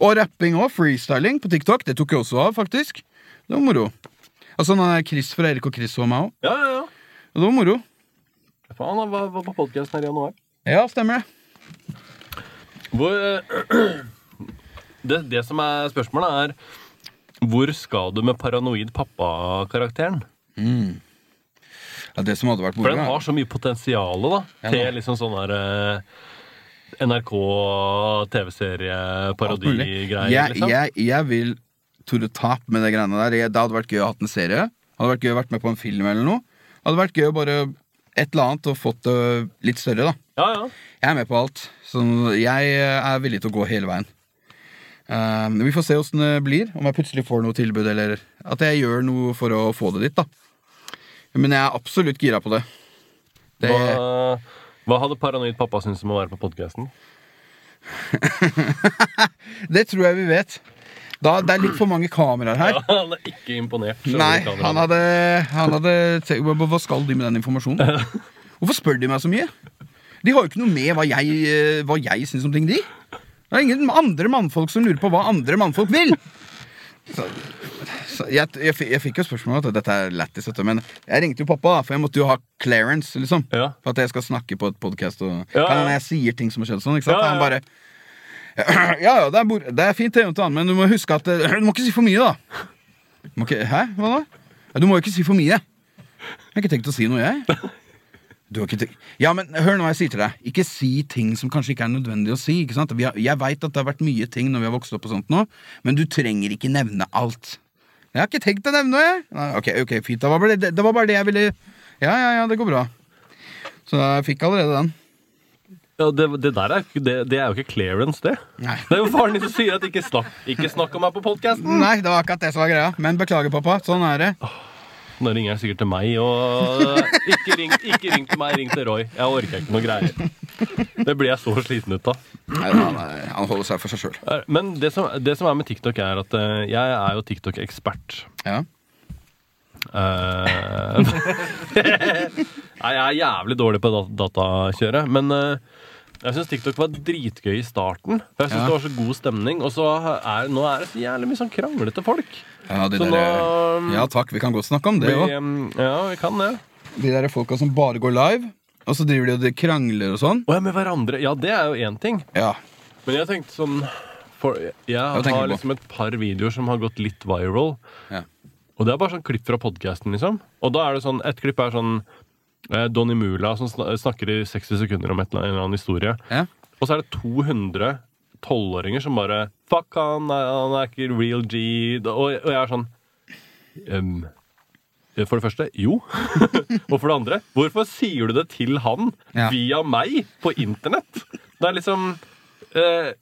Og rapping òg. Freestyling på TikTok. Det tok jeg også av, faktisk. Det var moro. Altså han er Chris fra Erik og Chris var meg òg. ja, ja, ja. Det var moro. Faen, han var, var på podkasten her i januar. Ja, stemmer det. Hvor det, det som er spørsmålet, er hvor skal du med paranoid pappa-karakteren? Ja, det som hadde vært moro For den har så mye potensial da, til liksom sånn der eh, NRK TV-serie-parodigreier, Jeg, liksom? jeg, jeg vil Tore Tap med det greiene der. Det hadde vært gøy å ha hatt en serie. Hadde vært gøy å vært med på en film eller noe. Hadde vært gøy å bare et eller annet og fått det litt større, da. Ja, ja. Jeg er med på alt. Så jeg er villig til å gå hele veien. Uh, vi får se åssen det blir. Om jeg plutselig får noe tilbud, eller at jeg gjør noe for å få det dit, da. Men jeg er absolutt gira på det. det Hva, hva hadde paranoid pappa syntes om å være på podkasten? Det tror jeg vi vet. Da, det er litt for mange kameraer her. Ja, Han er ikke imponert. Nei, han hadde, han hadde hva- skal de med den informasjonen? Hvorfor spør de meg så mye? De har jo ikke noe med hva jeg, eh, hva jeg syns om ting, de. Det er ingen andre mannfolk som lurer på hva andre mannfolk vil. Så jeg, jeg, jeg fikk jo spørsmål om dette er lættis, men jeg ringte jo pappa, for jeg måtte jo ha clearance, liksom. Ja. For at jeg skal snakke på et podkast. Og Ja, ja. jeg sier ting som har skjedd sånn. Ikke sant? Han bare Ja, ja, det er, bor- det er fint, det, men du må huske at eh, Du må ikke si for mye, da. Ikke, hæ? Hva da? Du må jo ikke si for mye. Jeg har ikke tenkt å si noe, jeg. Ja, men hør nå hva jeg sier til deg. Ikke si ting som kanskje ikke er nødvendig å si. ikke sant? Vi har, jeg veit at det har vært mye ting når vi har vokst opp, og sånt nå, men du trenger ikke nevne alt. Jeg har ikke tenkt å nevne noe, jeg. Nei, ok, ok, fint. Det var, det, det var bare det jeg ville Ja, ja, ja, det går bra. Så jeg fikk allerede den. Ja, det, det der er, det, det er jo ikke clearance, det. Nei. Det er jo faren din som sier at ikke snakk, ikke snakk om meg på podkasten. Nei, det var akkurat det som var greia. Men beklager, pappa. Sånn er det. Nå ringer jeg sikkert til meg, og ikke ring, ikke ring til meg, ring til Roy. Jeg orker ikke noe greier. Det blir jeg så sliten ut av. Nei, han, han holder seg for seg sjøl. Men det som, det som er med TikTok, er at eh, jeg er jo TikTok-ekspert. Ja. Eh, Nei, jeg er jævlig dårlig på dat datakjøret, men eh, jeg syns TikTok var dritgøy i starten. For jeg synes Ja. det var så god stemning. Og så er, nå er det så jævlig mye sånn kranglete folk. Ja, de Så der, nå- ja takk, vi kan godt snakke om det Vi, òg. em, ja, vi kan det. De der folka som bare går live, og så driver de og de krangler og sånn. Å ja, med hverandre. Ja, det er jo én ting. Ja. Men jeg tenkte sånn for, Jeg tenker har liksom et par videoer som har gått litt viral. Ja. Og det er bare sånn klipp fra podkasten, liksom. Og da er det sånn Et klipp er sånn eh, Donny Mula som snakker i 60 sekunder om et eller annet, en eller annen historie. Ja. Og så er det 200 tolvåringer som bare Fuck han, han er ikke real G. Og, og jeg er sånn ehm, For det første, jo. og for det andre, hvorfor sier du det til han Ja. via meg på internett? Det er liksom eh,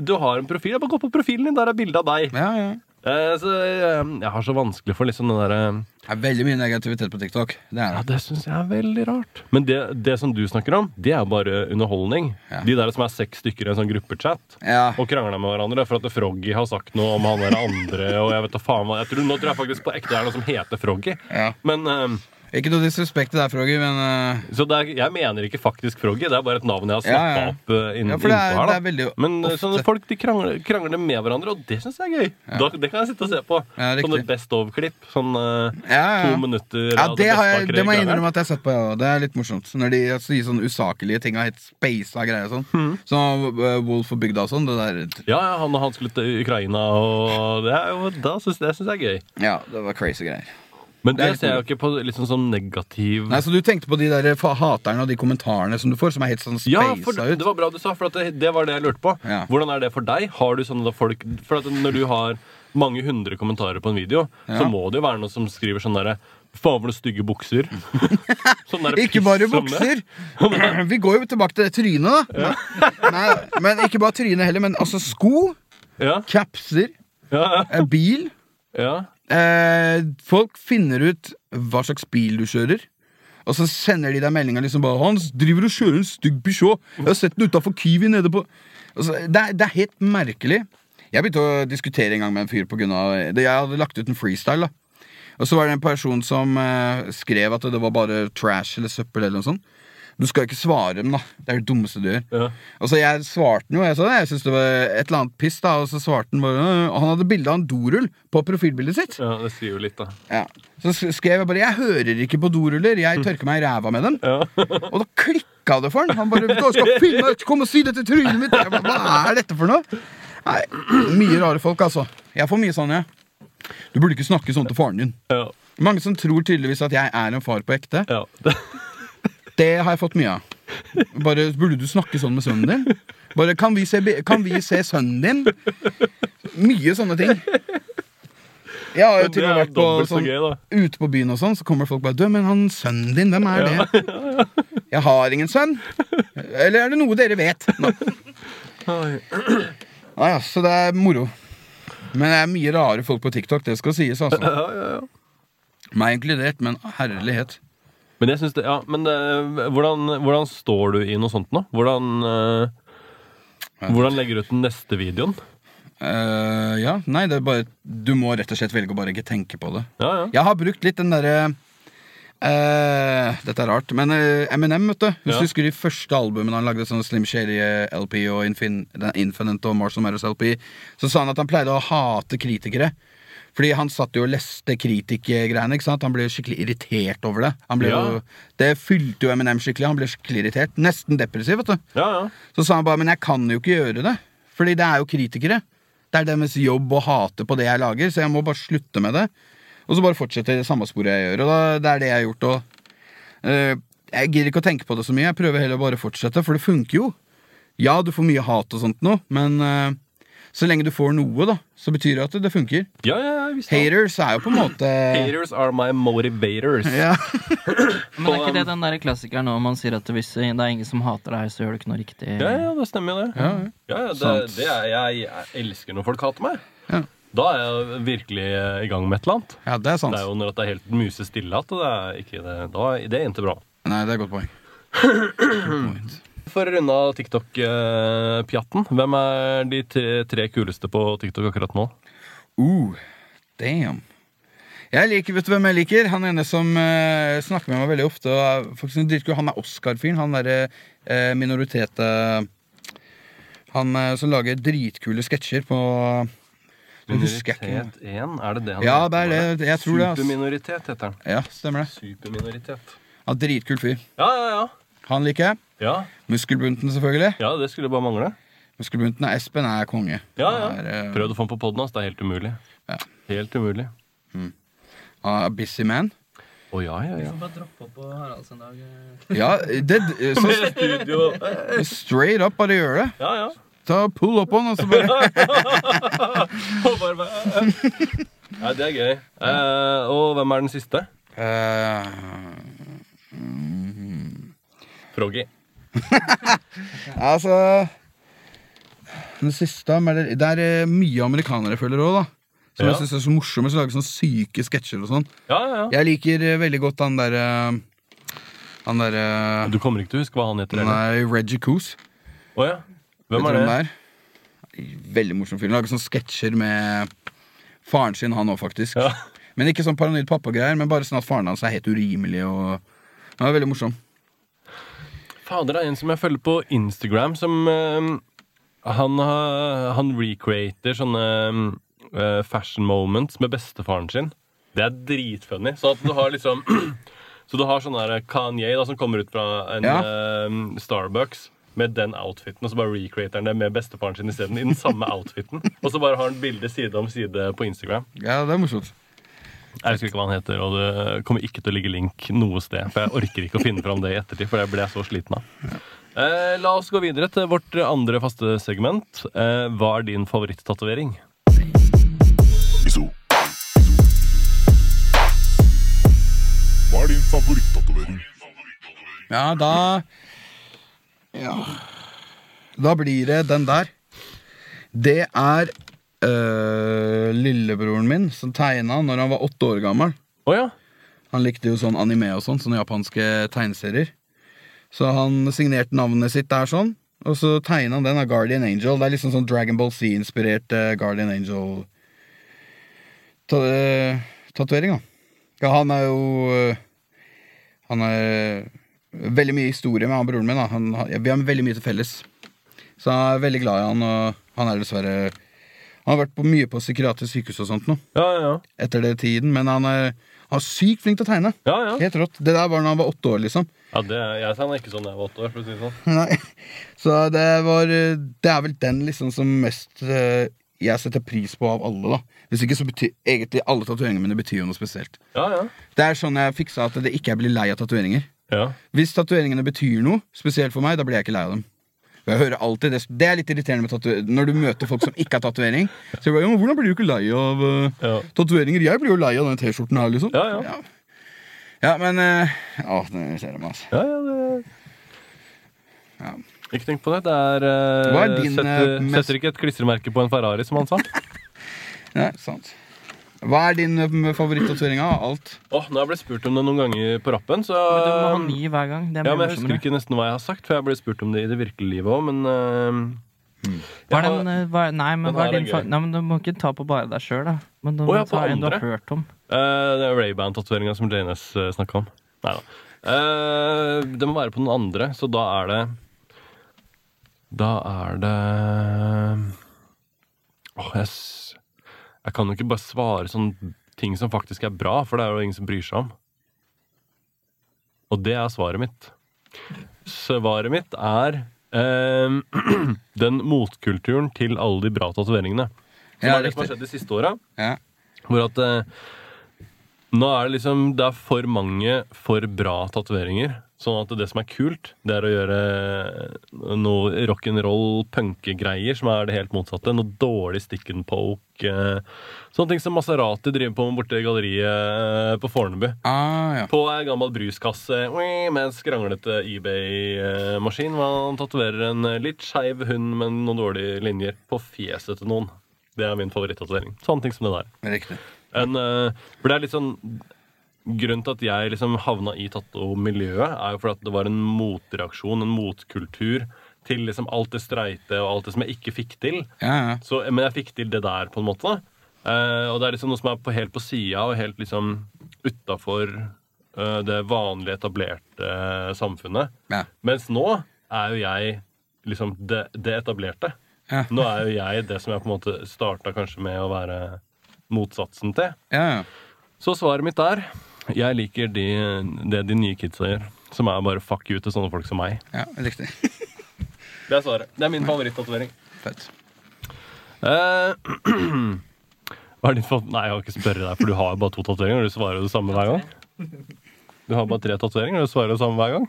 Du har en profil. Bare gå på profilen din, der er bilde av deg. Ja, ja. Eh, så eh, jeg har så vanskelig for liksom den derre Det er veldig mye negativitet på TikTok. Det er ja, det. Det syns jeg er veldig rart. Men det, det som du snakker om, det er bare underholdning. Ja. De der som er seks stykker i en sånn gruppechat Ja. og krangler med hverandre for at Froggy har sagt noe om han der andre. Og jeg vet da faen hva jeg tror, Nå tror jeg faktisk på ekte det er noe som heter Froggy. ja. Men eh, Ikke noe disrespekt til deg, Froggy, men uh... Så er, jeg mener ikke faktisk Froggy. Det er bare et navn jeg har Ja, snappa ja. opp uh, inn, Ja, det er- her. det veldig Men eh, ofte. folk de krangler, krangler med hverandre, og det syns jeg er gøy. Da, det kan jeg sitte og se på. Ja, riktig. Sånne Best of-klipp. Sånn uh, ja, ja. to minutter Ja, av det, har jeg, det må jeg innrømme at jeg har sett på. Ja. Det er litt morsomt. Når de sier sånne usaklige ting og helt speisa greier. og Sånn Mm. Som uh, Wolf og bygda og sånn. Det der Ja, ja, han, han skulle til Ukraina, og det jo, da synes, det syns jeg er gøy. Ja, det var crazy greier. Men Det er det ser jeg jo ikke på liksom sånn negativ Nei, Så du tenkte på de der haterne og de kommentarene som du får, som er helt sånn Ja, for ut? det var bra du sa, for det, det var det jeg lurte på. Ja. Hvordan er det for deg? Har du sånne folk For når du har mange hundre kommentarer på en video, Ja. så må det jo være noen som skriver sånn derre Faen, for noen stygge bukser. sånn Ikke bare bukser. Vi går jo tilbake til det trynet, da. Nei, men ikke bare trynet heller, men altså sko, Ja, capser, ja, eh, bil. ja. Eh, folk finner ut hva slags bil du kjører. Og så sender de deg meldinga liksom bare 'Han driver og kjører en stygg Peugeot. Jeg har sett den utafor Kiwi nede på altså, det, er, det er helt merkelig. Jeg begynte å diskutere en gang med en fyr det. Jeg hadde lagt ut en freestyle. da Og så var det en person som eh, skrev at det var bare trash eller søppel eller noe sånt. Du skal ikke svare dem, da. Det er det dummeste du gjør. Ja. Og så jeg svarte den jo. Jeg sa det, jeg syntes det var et eller annet piss, da. Og så svarte han bare «Øh», Og han hadde bilde av en dorull på profilbildet sitt. ja, det sier jo litt, da. Ja. Så skrev jeg bare 'Jeg hører ikke på doruller, jeg tørker meg i ræva med dem'. Ja. Og da klikka det for han. Han bare 'Du skal filme, kom og si det til trynet mitt'. Jeg bare, Hva er dette for noe? Nei, Mye rare folk, altså. Jeg får mye sånn, jeg. Du burde ikke snakke sånn til faren din. Ja. Mange som tror tydeligvis at jeg er en far på ekte. ja. Det har jeg fått mye av. Bare, Burde du snakke sånn med sønnen din? Bare, kan vi se, kan vi se sønnen din? Mye sånne ting. Jeg har jo til og med vært på sånn, gøy, ute på byen og sånn, så kommer folk bare Du, men han sønnen din, hvem er det? Jeg har ingen sønn. Eller er det noe dere vet? Nå. Ja, ja, så det er moro. Men det er mye rare folk på TikTok, det skal sies, altså. Ja, ja, ja. Meg inkludert, men herlighet. Men jeg synes det, ja, men eh, hvordan, hvordan står du i noe sånt nå? Hvordan, uh, hvordan legger du ut den neste videoen? Uh, ja, nei, det er bare Du må rett og slett velge å bare ikke tenke på det. Ja, ja. Jeg har brukt litt den derre Uh, Dette er rart, men uh, Eminem, vet du. Hvis Ja. du husker de første albumene han lagde, sånn Slim Shady LP og Infin Infinite og Marshall Matters LP, så sa han at han pleide å hate kritikere. Fordi han satt jo og leste kritikergreiene. ikke sant? Han ble skikkelig irritert over det. Ja. jo, det fylte jo Eminem skikkelig. Han ble skikkelig irritert. Nesten depressiv. vet du ja, ja. så sa han bare, men jeg kan jo ikke gjøre det Fordi det er jo kritikere Det er deres jobb å hate på det jeg lager Så jeg må bare slutte med det Og så bare fortsette det samme sporet jeg gjør Og da, det er det jeg har gjort og, eh, Jeg gidder ikke å tenke på det så mye Jeg prøver heller bare å fortsette, for det funker jo Ja, du får mye hat og sånt nå Men eh, så lenge du får noe da Så betyr det at det funker ja, ja, ja visst. Haters er jo på en måte Haters are my motivators. ja. Men er ikke det den der klassikeren når man sier at hvis det er ingen som hater deg, så gjør du ikke noe riktig? Ja, ja, det stemmer jo det. Ja, Ja, ja, det, det er, jeg, jeg elsker når folk hater meg. Ja. Da er jeg virkelig eh, i gang med et eller annet. ja, det er sant Det er jo når det er helt musestille at det er ikke det. Da, det er ikke bra. Nei, det er et godt poeng Godt poeng. For å runde av TikTok-pjatten, hvem er de tre, kuleste på TikTok akkurat nå? Uh, damn. Jeg liker, vet du hvem jeg liker? Han ene som uh, snakker med meg veldig ofte. Og faktisk. Han er Oscar-fyren. Han derre uh, minoritet... Uh, han uh, som lager dritkule sketsjer på. Minoritet 1, er det det han Ja, det er det. Jeg tror det. Superminoritet heter han. Ja, stemmer det. Superminoritet. Er Dritkul fyr. Ja, ja, ja. Han liker jeg. Ja, Muskelbunten, selvfølgelig. ja det skulle bare mangle. Muskelbunten er Espen er konge. Ja, ja. Er, eh, Prøvd å få den på poden hans. Det er helt umulig. Ja. Helt umulig. er busy man. Å ja, ja, ja. bare droppe opp på Haralds en dag. Ja, det, så Studio. straight up bare gjør det. Ja, ja. Ta pull up on, og så bare Og bare- bare- Nei, det er gøy. Eh, og hvem er den siste? Eh, Froggy. Altså Den siste det, det er eh, mye amerikanere jeg følger òg, da. Som Ja. jeg synes er så morsomme, som lager sånne syke sketsjer og sånn. Ja, ja, ja. Jeg liker eh, veldig godt han derre Han derre Du kommer ikke til å huske hva han heter? eller? Nei, Reggie Coos. Oh, ja. Hvem Vet er det? Der? Veldig morsom fyr. Lager sånne sketsjer med faren sin, han òg, faktisk. Men ikke sånn paranoid pappa-greier, men bare sånn at faren hans er helt urimelig. Og Han er veldig morsom. Fader, det er en som jeg følger på Instagram, som uh, han, uh, han recreater sånne uh, fashion moments med bestefaren sin. Det er dritfunny. Så at du har liksom Så du har sånn der Kanye da, som kommer ut fra en Ja. uh, Starbucks med den outfiten, og så bare recreater han det med bestefaren sin isteden. I den samme outfiten. Og så bare har han bilde side om side på Instagram. Ja, det er morsomt. Jeg husker ikke hva han heter, og det kommer ikke til å ligge link noe sted. For jeg orker ikke å finne fram det i ettertid, for det ble jeg så sliten av. Eh, la oss gå videre til vårt andre faste segment. Eh, hva er din favorittatovering? Hva er din favorittatovering? Ja, da Ja Da blir det den der. Det er øh, lillebroren min som tegna når han var åtte år gammel. Oh, ja. Han likte jo sånn anime og sånn, sånne japanske tegneserier. Så han signerte navnet sitt der sånn, og så tegna han den av Guardian Angel. Det er liksom sånn Dragon Ball Z-inspirert uh, Guardian Angel ta eh, tatovering, da. Ja, han er jo uh, Han er veldig mye historie med han broren min. da han, Vi har veldig mye til felles. Så jeg er veldig glad i han, og han er dessverre Han har vært på mye på psykiatrisk sykehus og sånt nå Ja, ja. etter det tiden, men han er, han er sykt flink til å tegne. ja, ja. Helt rått. Det der var da han var åtte år, liksom. ja det, jeg tegna ikke sånn da jeg var åtte år. for å si det sånn. Nei. Så det var Det er vel den liksom som mest uh, jeg setter pris på av alle, da. Hvis ikke så betyr egentlig alle tatoveringene mine betyr jo noe spesielt. Ja, ja. Det er sånn jeg fiksa at det ikke jeg blir lei av tatoveringer. Ja. Hvis tatoveringene betyr noe spesielt for meg, da blir jeg ikke lei av dem. Jeg hører alltid Det Det er litt irriterende med tatuering Når du møter folk som ikke har tatovering. Så jeg bare, ja, Hvordan blir du ikke lei av uh, Ja. tatoveringer? Jeg blir jo lei av den T-skjorten her, liksom. Ja, ja. ja. Ja, men uh, Å, det irriterer meg, altså. Ja, ja, det... Ja. Ikke tenk på det. Det er, uh, er din, setter, eh, mest- setter ikke et klistremerke på en Ferrari, som han sa. Nei, sant. Hva er din uh, favorittatovering av alt? Åh, nå har jeg blitt spurt om det noen ganger på rappen, så Men du må ha ny hver gang. Det Ja, men Jeg husker ikke nesten hva jeg har sagt, for jeg ble spurt om det i det virkelige livet òg, men eh, Hva er den, eh, hva, nei, men hva er din er. Nei, men Du må ikke ta på bare deg sjøl, da. Men du må ja, på ta en du har andre. hørt om. Uh, det er Ray-Ban-tatoveringa som JNS uh, snakka om. Nei da. Uh, det må være på den andre, så da er det Da er det Åh, jeg, s- jeg kan jo ikke bare svare sånne ting som faktisk er bra, for det er jo ingen som bryr seg om. Og det er svaret mitt. Svaret mitt er eh, den motkulturen til alle de bra tatoveringene. Som Ja, er det som har skjedd de siste åra. Ja. Hvor at eh, Nå er det liksom Det er for mange for bra tatoveringer. Sånn at det som er kult, det er å gjøre noe rock'n'roll, punkegreier, som er det helt motsatte. Noe dårlig stick and poke. Eh, sånne ting som Maserati driver på med borte i galleriet eh, på Fornebu. Ah, ja. På ei gammel bruskasse med en skranglete eBay-maskin. Hvor han tatoverer en eh, litt skeiv hund med noen dårlige linjer på fjeset til noen. Det er min favorittatovering. Sånne ting som det der. Riktig. En, eh, for det er litt sånn Grunnen til at jeg liksom havna i tatto-miljøet, er jo fordi at det var en motreaksjon, en motkultur, til liksom alt det streite og alt det som jeg ikke fikk til. Ja, ja. Så, men jeg fikk til det der, på en måte. Eh, og det er liksom noe som er på, helt på sida og helt liksom utafor det vanlige, etablerte eh, samfunnet. Ja. Mens nå er jo jeg liksom det, det etablerte. Ja. Nå er jo jeg det som jeg på en måte starta kanskje med å være motsatsen til. ja, ja. Så svaret mitt er jeg liker de, det de nye kidsa gjør. Som er bare fuck you til sånne folk som meg. ja riktig. Det er svaret. Det er min favorittatovering. Fett. Eh, hva er ditt favoritt... Nei, jeg har ikke spørre deg, for du har jo bare to tatoveringer, og du svarer det samme hver gang. Du har bare tre tatoveringer, og du svarer det samme hver gang.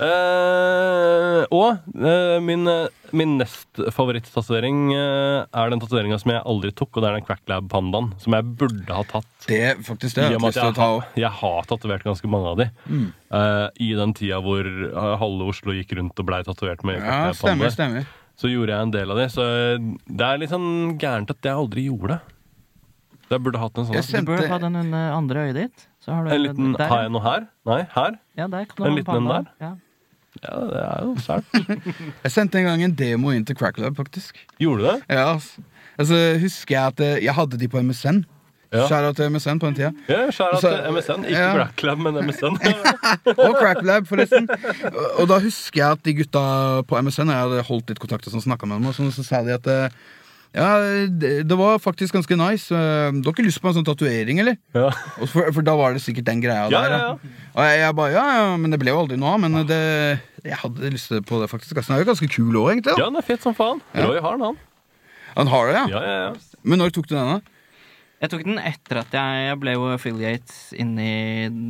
Eh, og uh, min, eh, min nest favoritt-tatovering uh, er den tatoveringa som jeg aldri tok, og det er den Cracklab-pandaen. Som jeg burde ha tatt. Det er faktisk det. Jeg jeg, ta har, jeg har tatovert ganske mange av de. Eh, I den tida hvor halve Oslo gikk rundt og blei tatovert med Ja, stemmer, stemmer. Så gjorde jeg en del av de. Så det er litt sånn gærent at jeg aldri gjorde det. Jeg burde hatt en sånn. Jeg Du burde ha den under andre øyet ditt. Så har du En liten Har jeg noe her? Nei, her? Ja, der kan du en ha liten en der? Ja. Ja, det er jo sært. Jeg sendte en gang en demo inn til Cracklab, faktisk. Gjorde du det? Ja, altså. altså husker jeg at eh, jeg hadde de på MSN. Ja. Til MSN på den tida. Ja, Skjæra til MSN. Ikke ja. Cracklab, men MSN. Og Cracklab, forresten. Og, da husker jeg at de gutta på MSN Jeg hadde holdt litt kontakt og sånn, snakket med dem, og sånn, så sa de at eh, ja, det, det var faktisk ganske nice. Eh, Du har ikke lyst på en sånn tatovering, eller? ja. For, for da var det sikkert den greia Ja, der. ja, ja. Og jeg, jeg bare, ja, ja, men det ble jo aldri noe av. Men det, jeg hadde lyst på det, faktisk. Altså, Den er jo ganske kul òg, egentlig. ja, den er fet som faen. Roy har den, han. Han har det, ja. Ja, ja, ja. Men når tok du den, da? Jeg tok den etter at jeg, jeg ble jo affiliate inni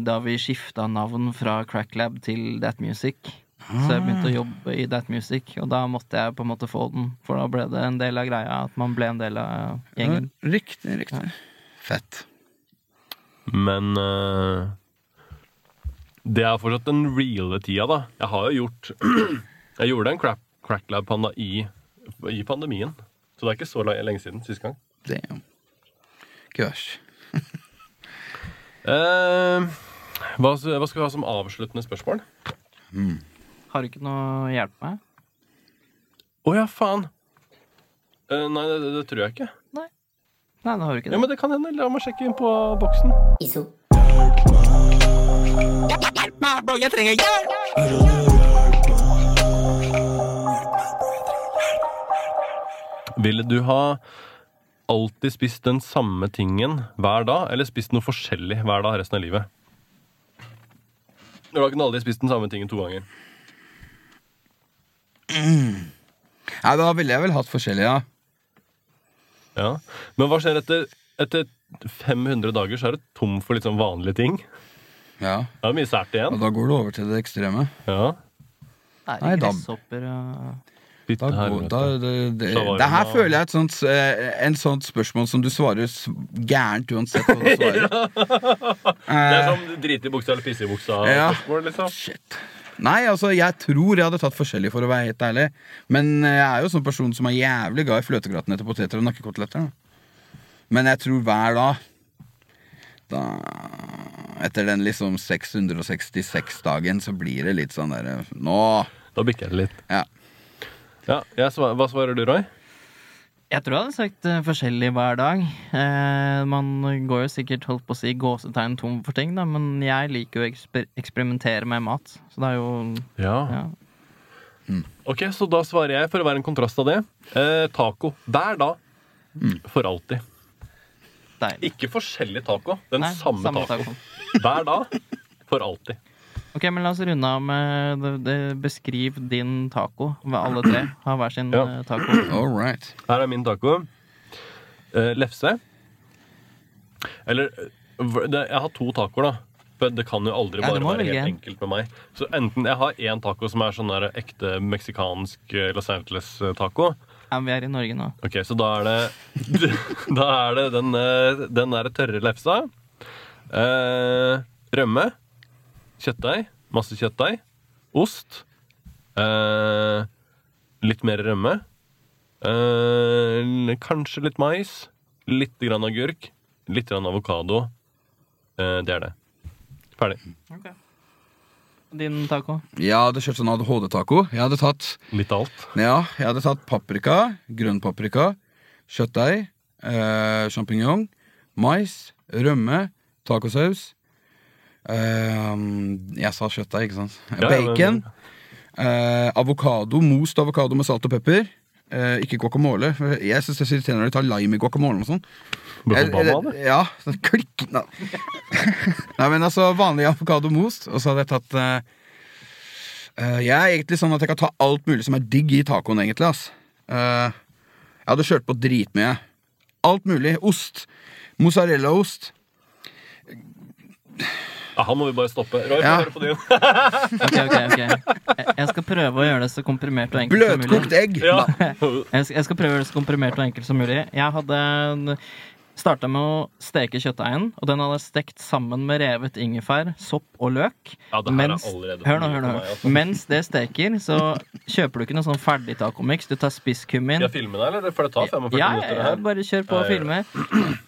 da vi skifta navn fra Cracklab til That Music. Så jeg begynte å jobbe i That Music, og da måtte jeg på en måte få den. For da ble det en del av greia at man ble en del av gjengen. Riktig, riktig. Fett. Men eh, det er fortsatt den reale tida, da. Jeg har jo gjort Jeg gjorde en crack, cracklab-panda i, i pandemien. Så det er ikke så lenge siden sist gang. Damn. Gosh. Eh, hva, hva skal vi ha som avsluttende spørsmål? Har du ikke noe å hjelpe meg? Å ja, faen! Eh, nei, det, det tror jeg ikke. Nei, det har du ikke Ja. Men det kan hende. La meg sjekke inn på boksen. Iso. Ville du ha alltid spist den samme tingen hver dag, eller spist noe forskjellig hver dag resten av livet? Du har ikke aldri spist den samme tingen to ganger. Nei, Da ville jeg vel hatt forskjellig, ja. Ja. Men hva skjer etter, etter 500 dager? Så er du tom for litt sånn vanlige ting. Ja, Det er mye sært og da går du over til det ekstreme. Ja. Nei, da- gresshopper og Da går, da, det, det, Shawarma. det her føler jeg er et sånt, eh, en sånt spørsmål som du svarer s- gærent uansett hva du svarer. Det er Eh, som drite i buksa eller pisse i buksa. Ja. spørsmål, liksom. Shit. Nei, altså, jeg tror jeg hadde tatt forskjellig, for å være helt ærlig. Men eh, jeg er jo sånn person som er jævlig glad i fløtegraten etter poteter og nakkekoteletter. da. Men jeg tror hver dag da, Etter den liksom 666-dagen så blir det litt sånn derre Nå! Da bikker det litt. Ja. Ja, jeg Hva svarer du, Roy? Jeg tror jeg hadde sagt eh, forskjellig hver dag. Eh, man går jo sikkert holdt på å si gåsetegn tom for ting, da, men jeg liker jo å eksper eksperimentere med mat. Så det er jo Ja. ja. Ok, så da svarer jeg, for å være en kontrast av det, eh, taco. Hver dag. For alltid. Deilig. Ikke forskjellig taco. Den Nei, samme, samme taco. taco. Hver dag. For alltid. Ok, men La oss runde av med det, det, Beskriv din taco. Alle tre har hver sin Ja. eh, taco. All right. Her er min taco. Eh, lefse. Eller eh, det, Jeg har to tacoer, da. For det kan jo aldri bare ja, være velge helt enkelt med meg. Så enten jeg har én taco som er sånn der ekte meksikansk Los Angeles-taco. Ja, vi er i Norge nå. Ok, så da er det Da er det den, eh, den der tørre lefsa. Eh, rømme. Kjøttdeig. Masse kjøttdeig. Ost. Eh, litt mer rømme. Eh, kanskje litt mais. Litt grann agurk. Litt grann avokado. Eh, det er det. Ferdig. Din taco? Jeg hadde kjørt sånn ADHD-taco. Jeg hadde tatt Litt av alt. Ja, jeg hadde tatt paprika, grønn paprika, kjøttdeig, eh, sjampinjong, mais, rømme, tacosaus. Eh, jeg sa kjøttdeig, ikke sant? Bacon. Eh, avokado, most avokado med salt og pepper. Eh, ikke guacamole. Jeg syns det er irriterende når de tar lime i guacamole og sånn. Ja, sånn klikk Nei. Nei, men altså vanlig avokadomost, og så hadde jeg tatt uh, Jeg er egentlig sånn at jeg kan ta alt mulig som er digg i tacoen, egentlig. ass Uh, Jeg hadde kjørt på dritmye. Alt mulig. Ost. Mozzarellaost. Ja, han må vi bare stoppe. Roy, få Ja. høre på din. Ok, ok, ok Jeg- skal prøve å gjøre det så komprimert og enkelt som mulig. Bløtkokt egg. Ja. Jeg skal, prøve å gjøre det så komprimert og enkelt som mulig. Jeg hadde starta med å steke kjøttdeigen, og den hadde jeg stekt sammen med revet ingefær, sopp og løk. Ja, det her Mens, er allerede hør nå, hør nå. meg, altså. Mens det steker, så kjøper du ikke noe sånn ferdig tacomix. Du tar spisskummin. Skal jeg filme deg, eller? For det tar 45 Ja, minutter. ja, det ja, her. bare kjør på og filme.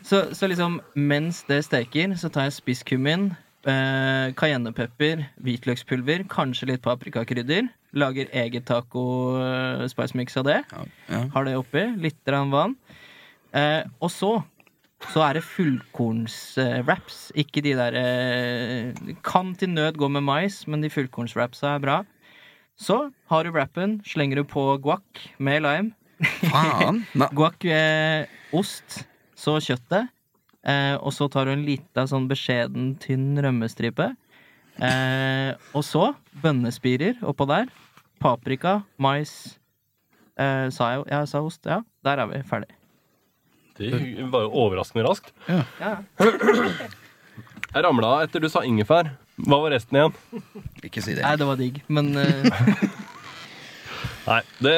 Så, så liksom, mens det steker, så tar jeg spisskummin, eh, cayennepepper, hvitløkspulver, kanskje litt paprikakrydder. Lager eget taco-spice-mix av det. Ja. Har det oppi. Litt vann. Eh, og så så er det fullkornswraps. ikke de der eh, Kan til nød gå med mais, men de fullkornswrapsa er bra. Så har du wrappen, slenger du på guac med lime. Faen. Guac, eh, ost, så kjøttet. Eh, og så tar du en lita sånn beskjeden, tynn rømmestripe. Eh, og så bønnespirer oppå der. Paprika, mais eh, Sa jeg jo Ja, jeg sa ost. Ja, der er vi. Ferdig. Det var jo overraskende raskt. Ja. Jeg ramla etter du sa ingefær. Hva var resten igjen? Ikke si det. Nei, det var digg, men eh, Nei, det,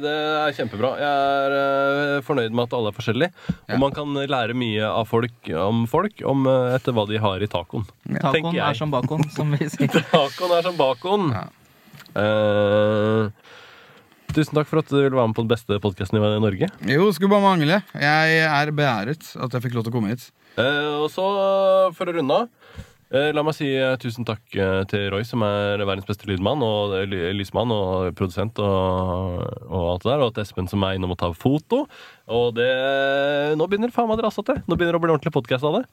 det er kjempebra. Jeg er eh, fornøyd med at alle er forskjellige. Ja. Og man kan lære mye av folk om folk om, eh, etter hva de har i tacoen. tacoen er som bacon, som vi sier. Tacoen er som bacon. Ja. Uh, tusen takk for at du ville være med på den beste podkasten i Norge. Jo, skulle bare mangle. Jeg er beæret at jeg fikk lov til å komme hit. Uh, og så, for å runde av La meg si eh, tusen takk eh, til Roy, som er verdens beste lydmann og eh, lysmann og produsent og, og alt det der. Og til Espen, som er innom og tar foto. Og det Nå begynner faen meg det dras til. Nå begynner det å bli ordentlig podkast av det.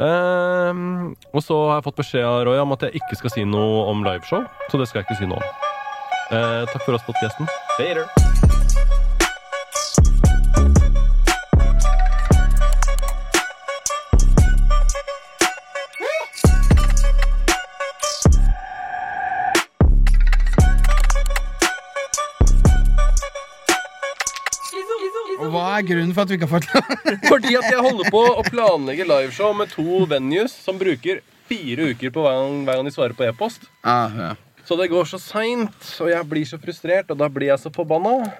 Um, og så har jeg fått beskjed av Roy om at jeg ikke skal si noe om liveshow. Så det skal jeg ikke si om. Eh, takk for oss, podkasten. Later. Er grunnen for at vi ikke har fått lov? Fordi at jeg holder på å planlegge liveshow med to venues som bruker fire uker på hver gang, hver gang de svarer på e-post. Ah, ja. Så det går så seint, og jeg blir så frustrert, og da blir jeg så forbanna.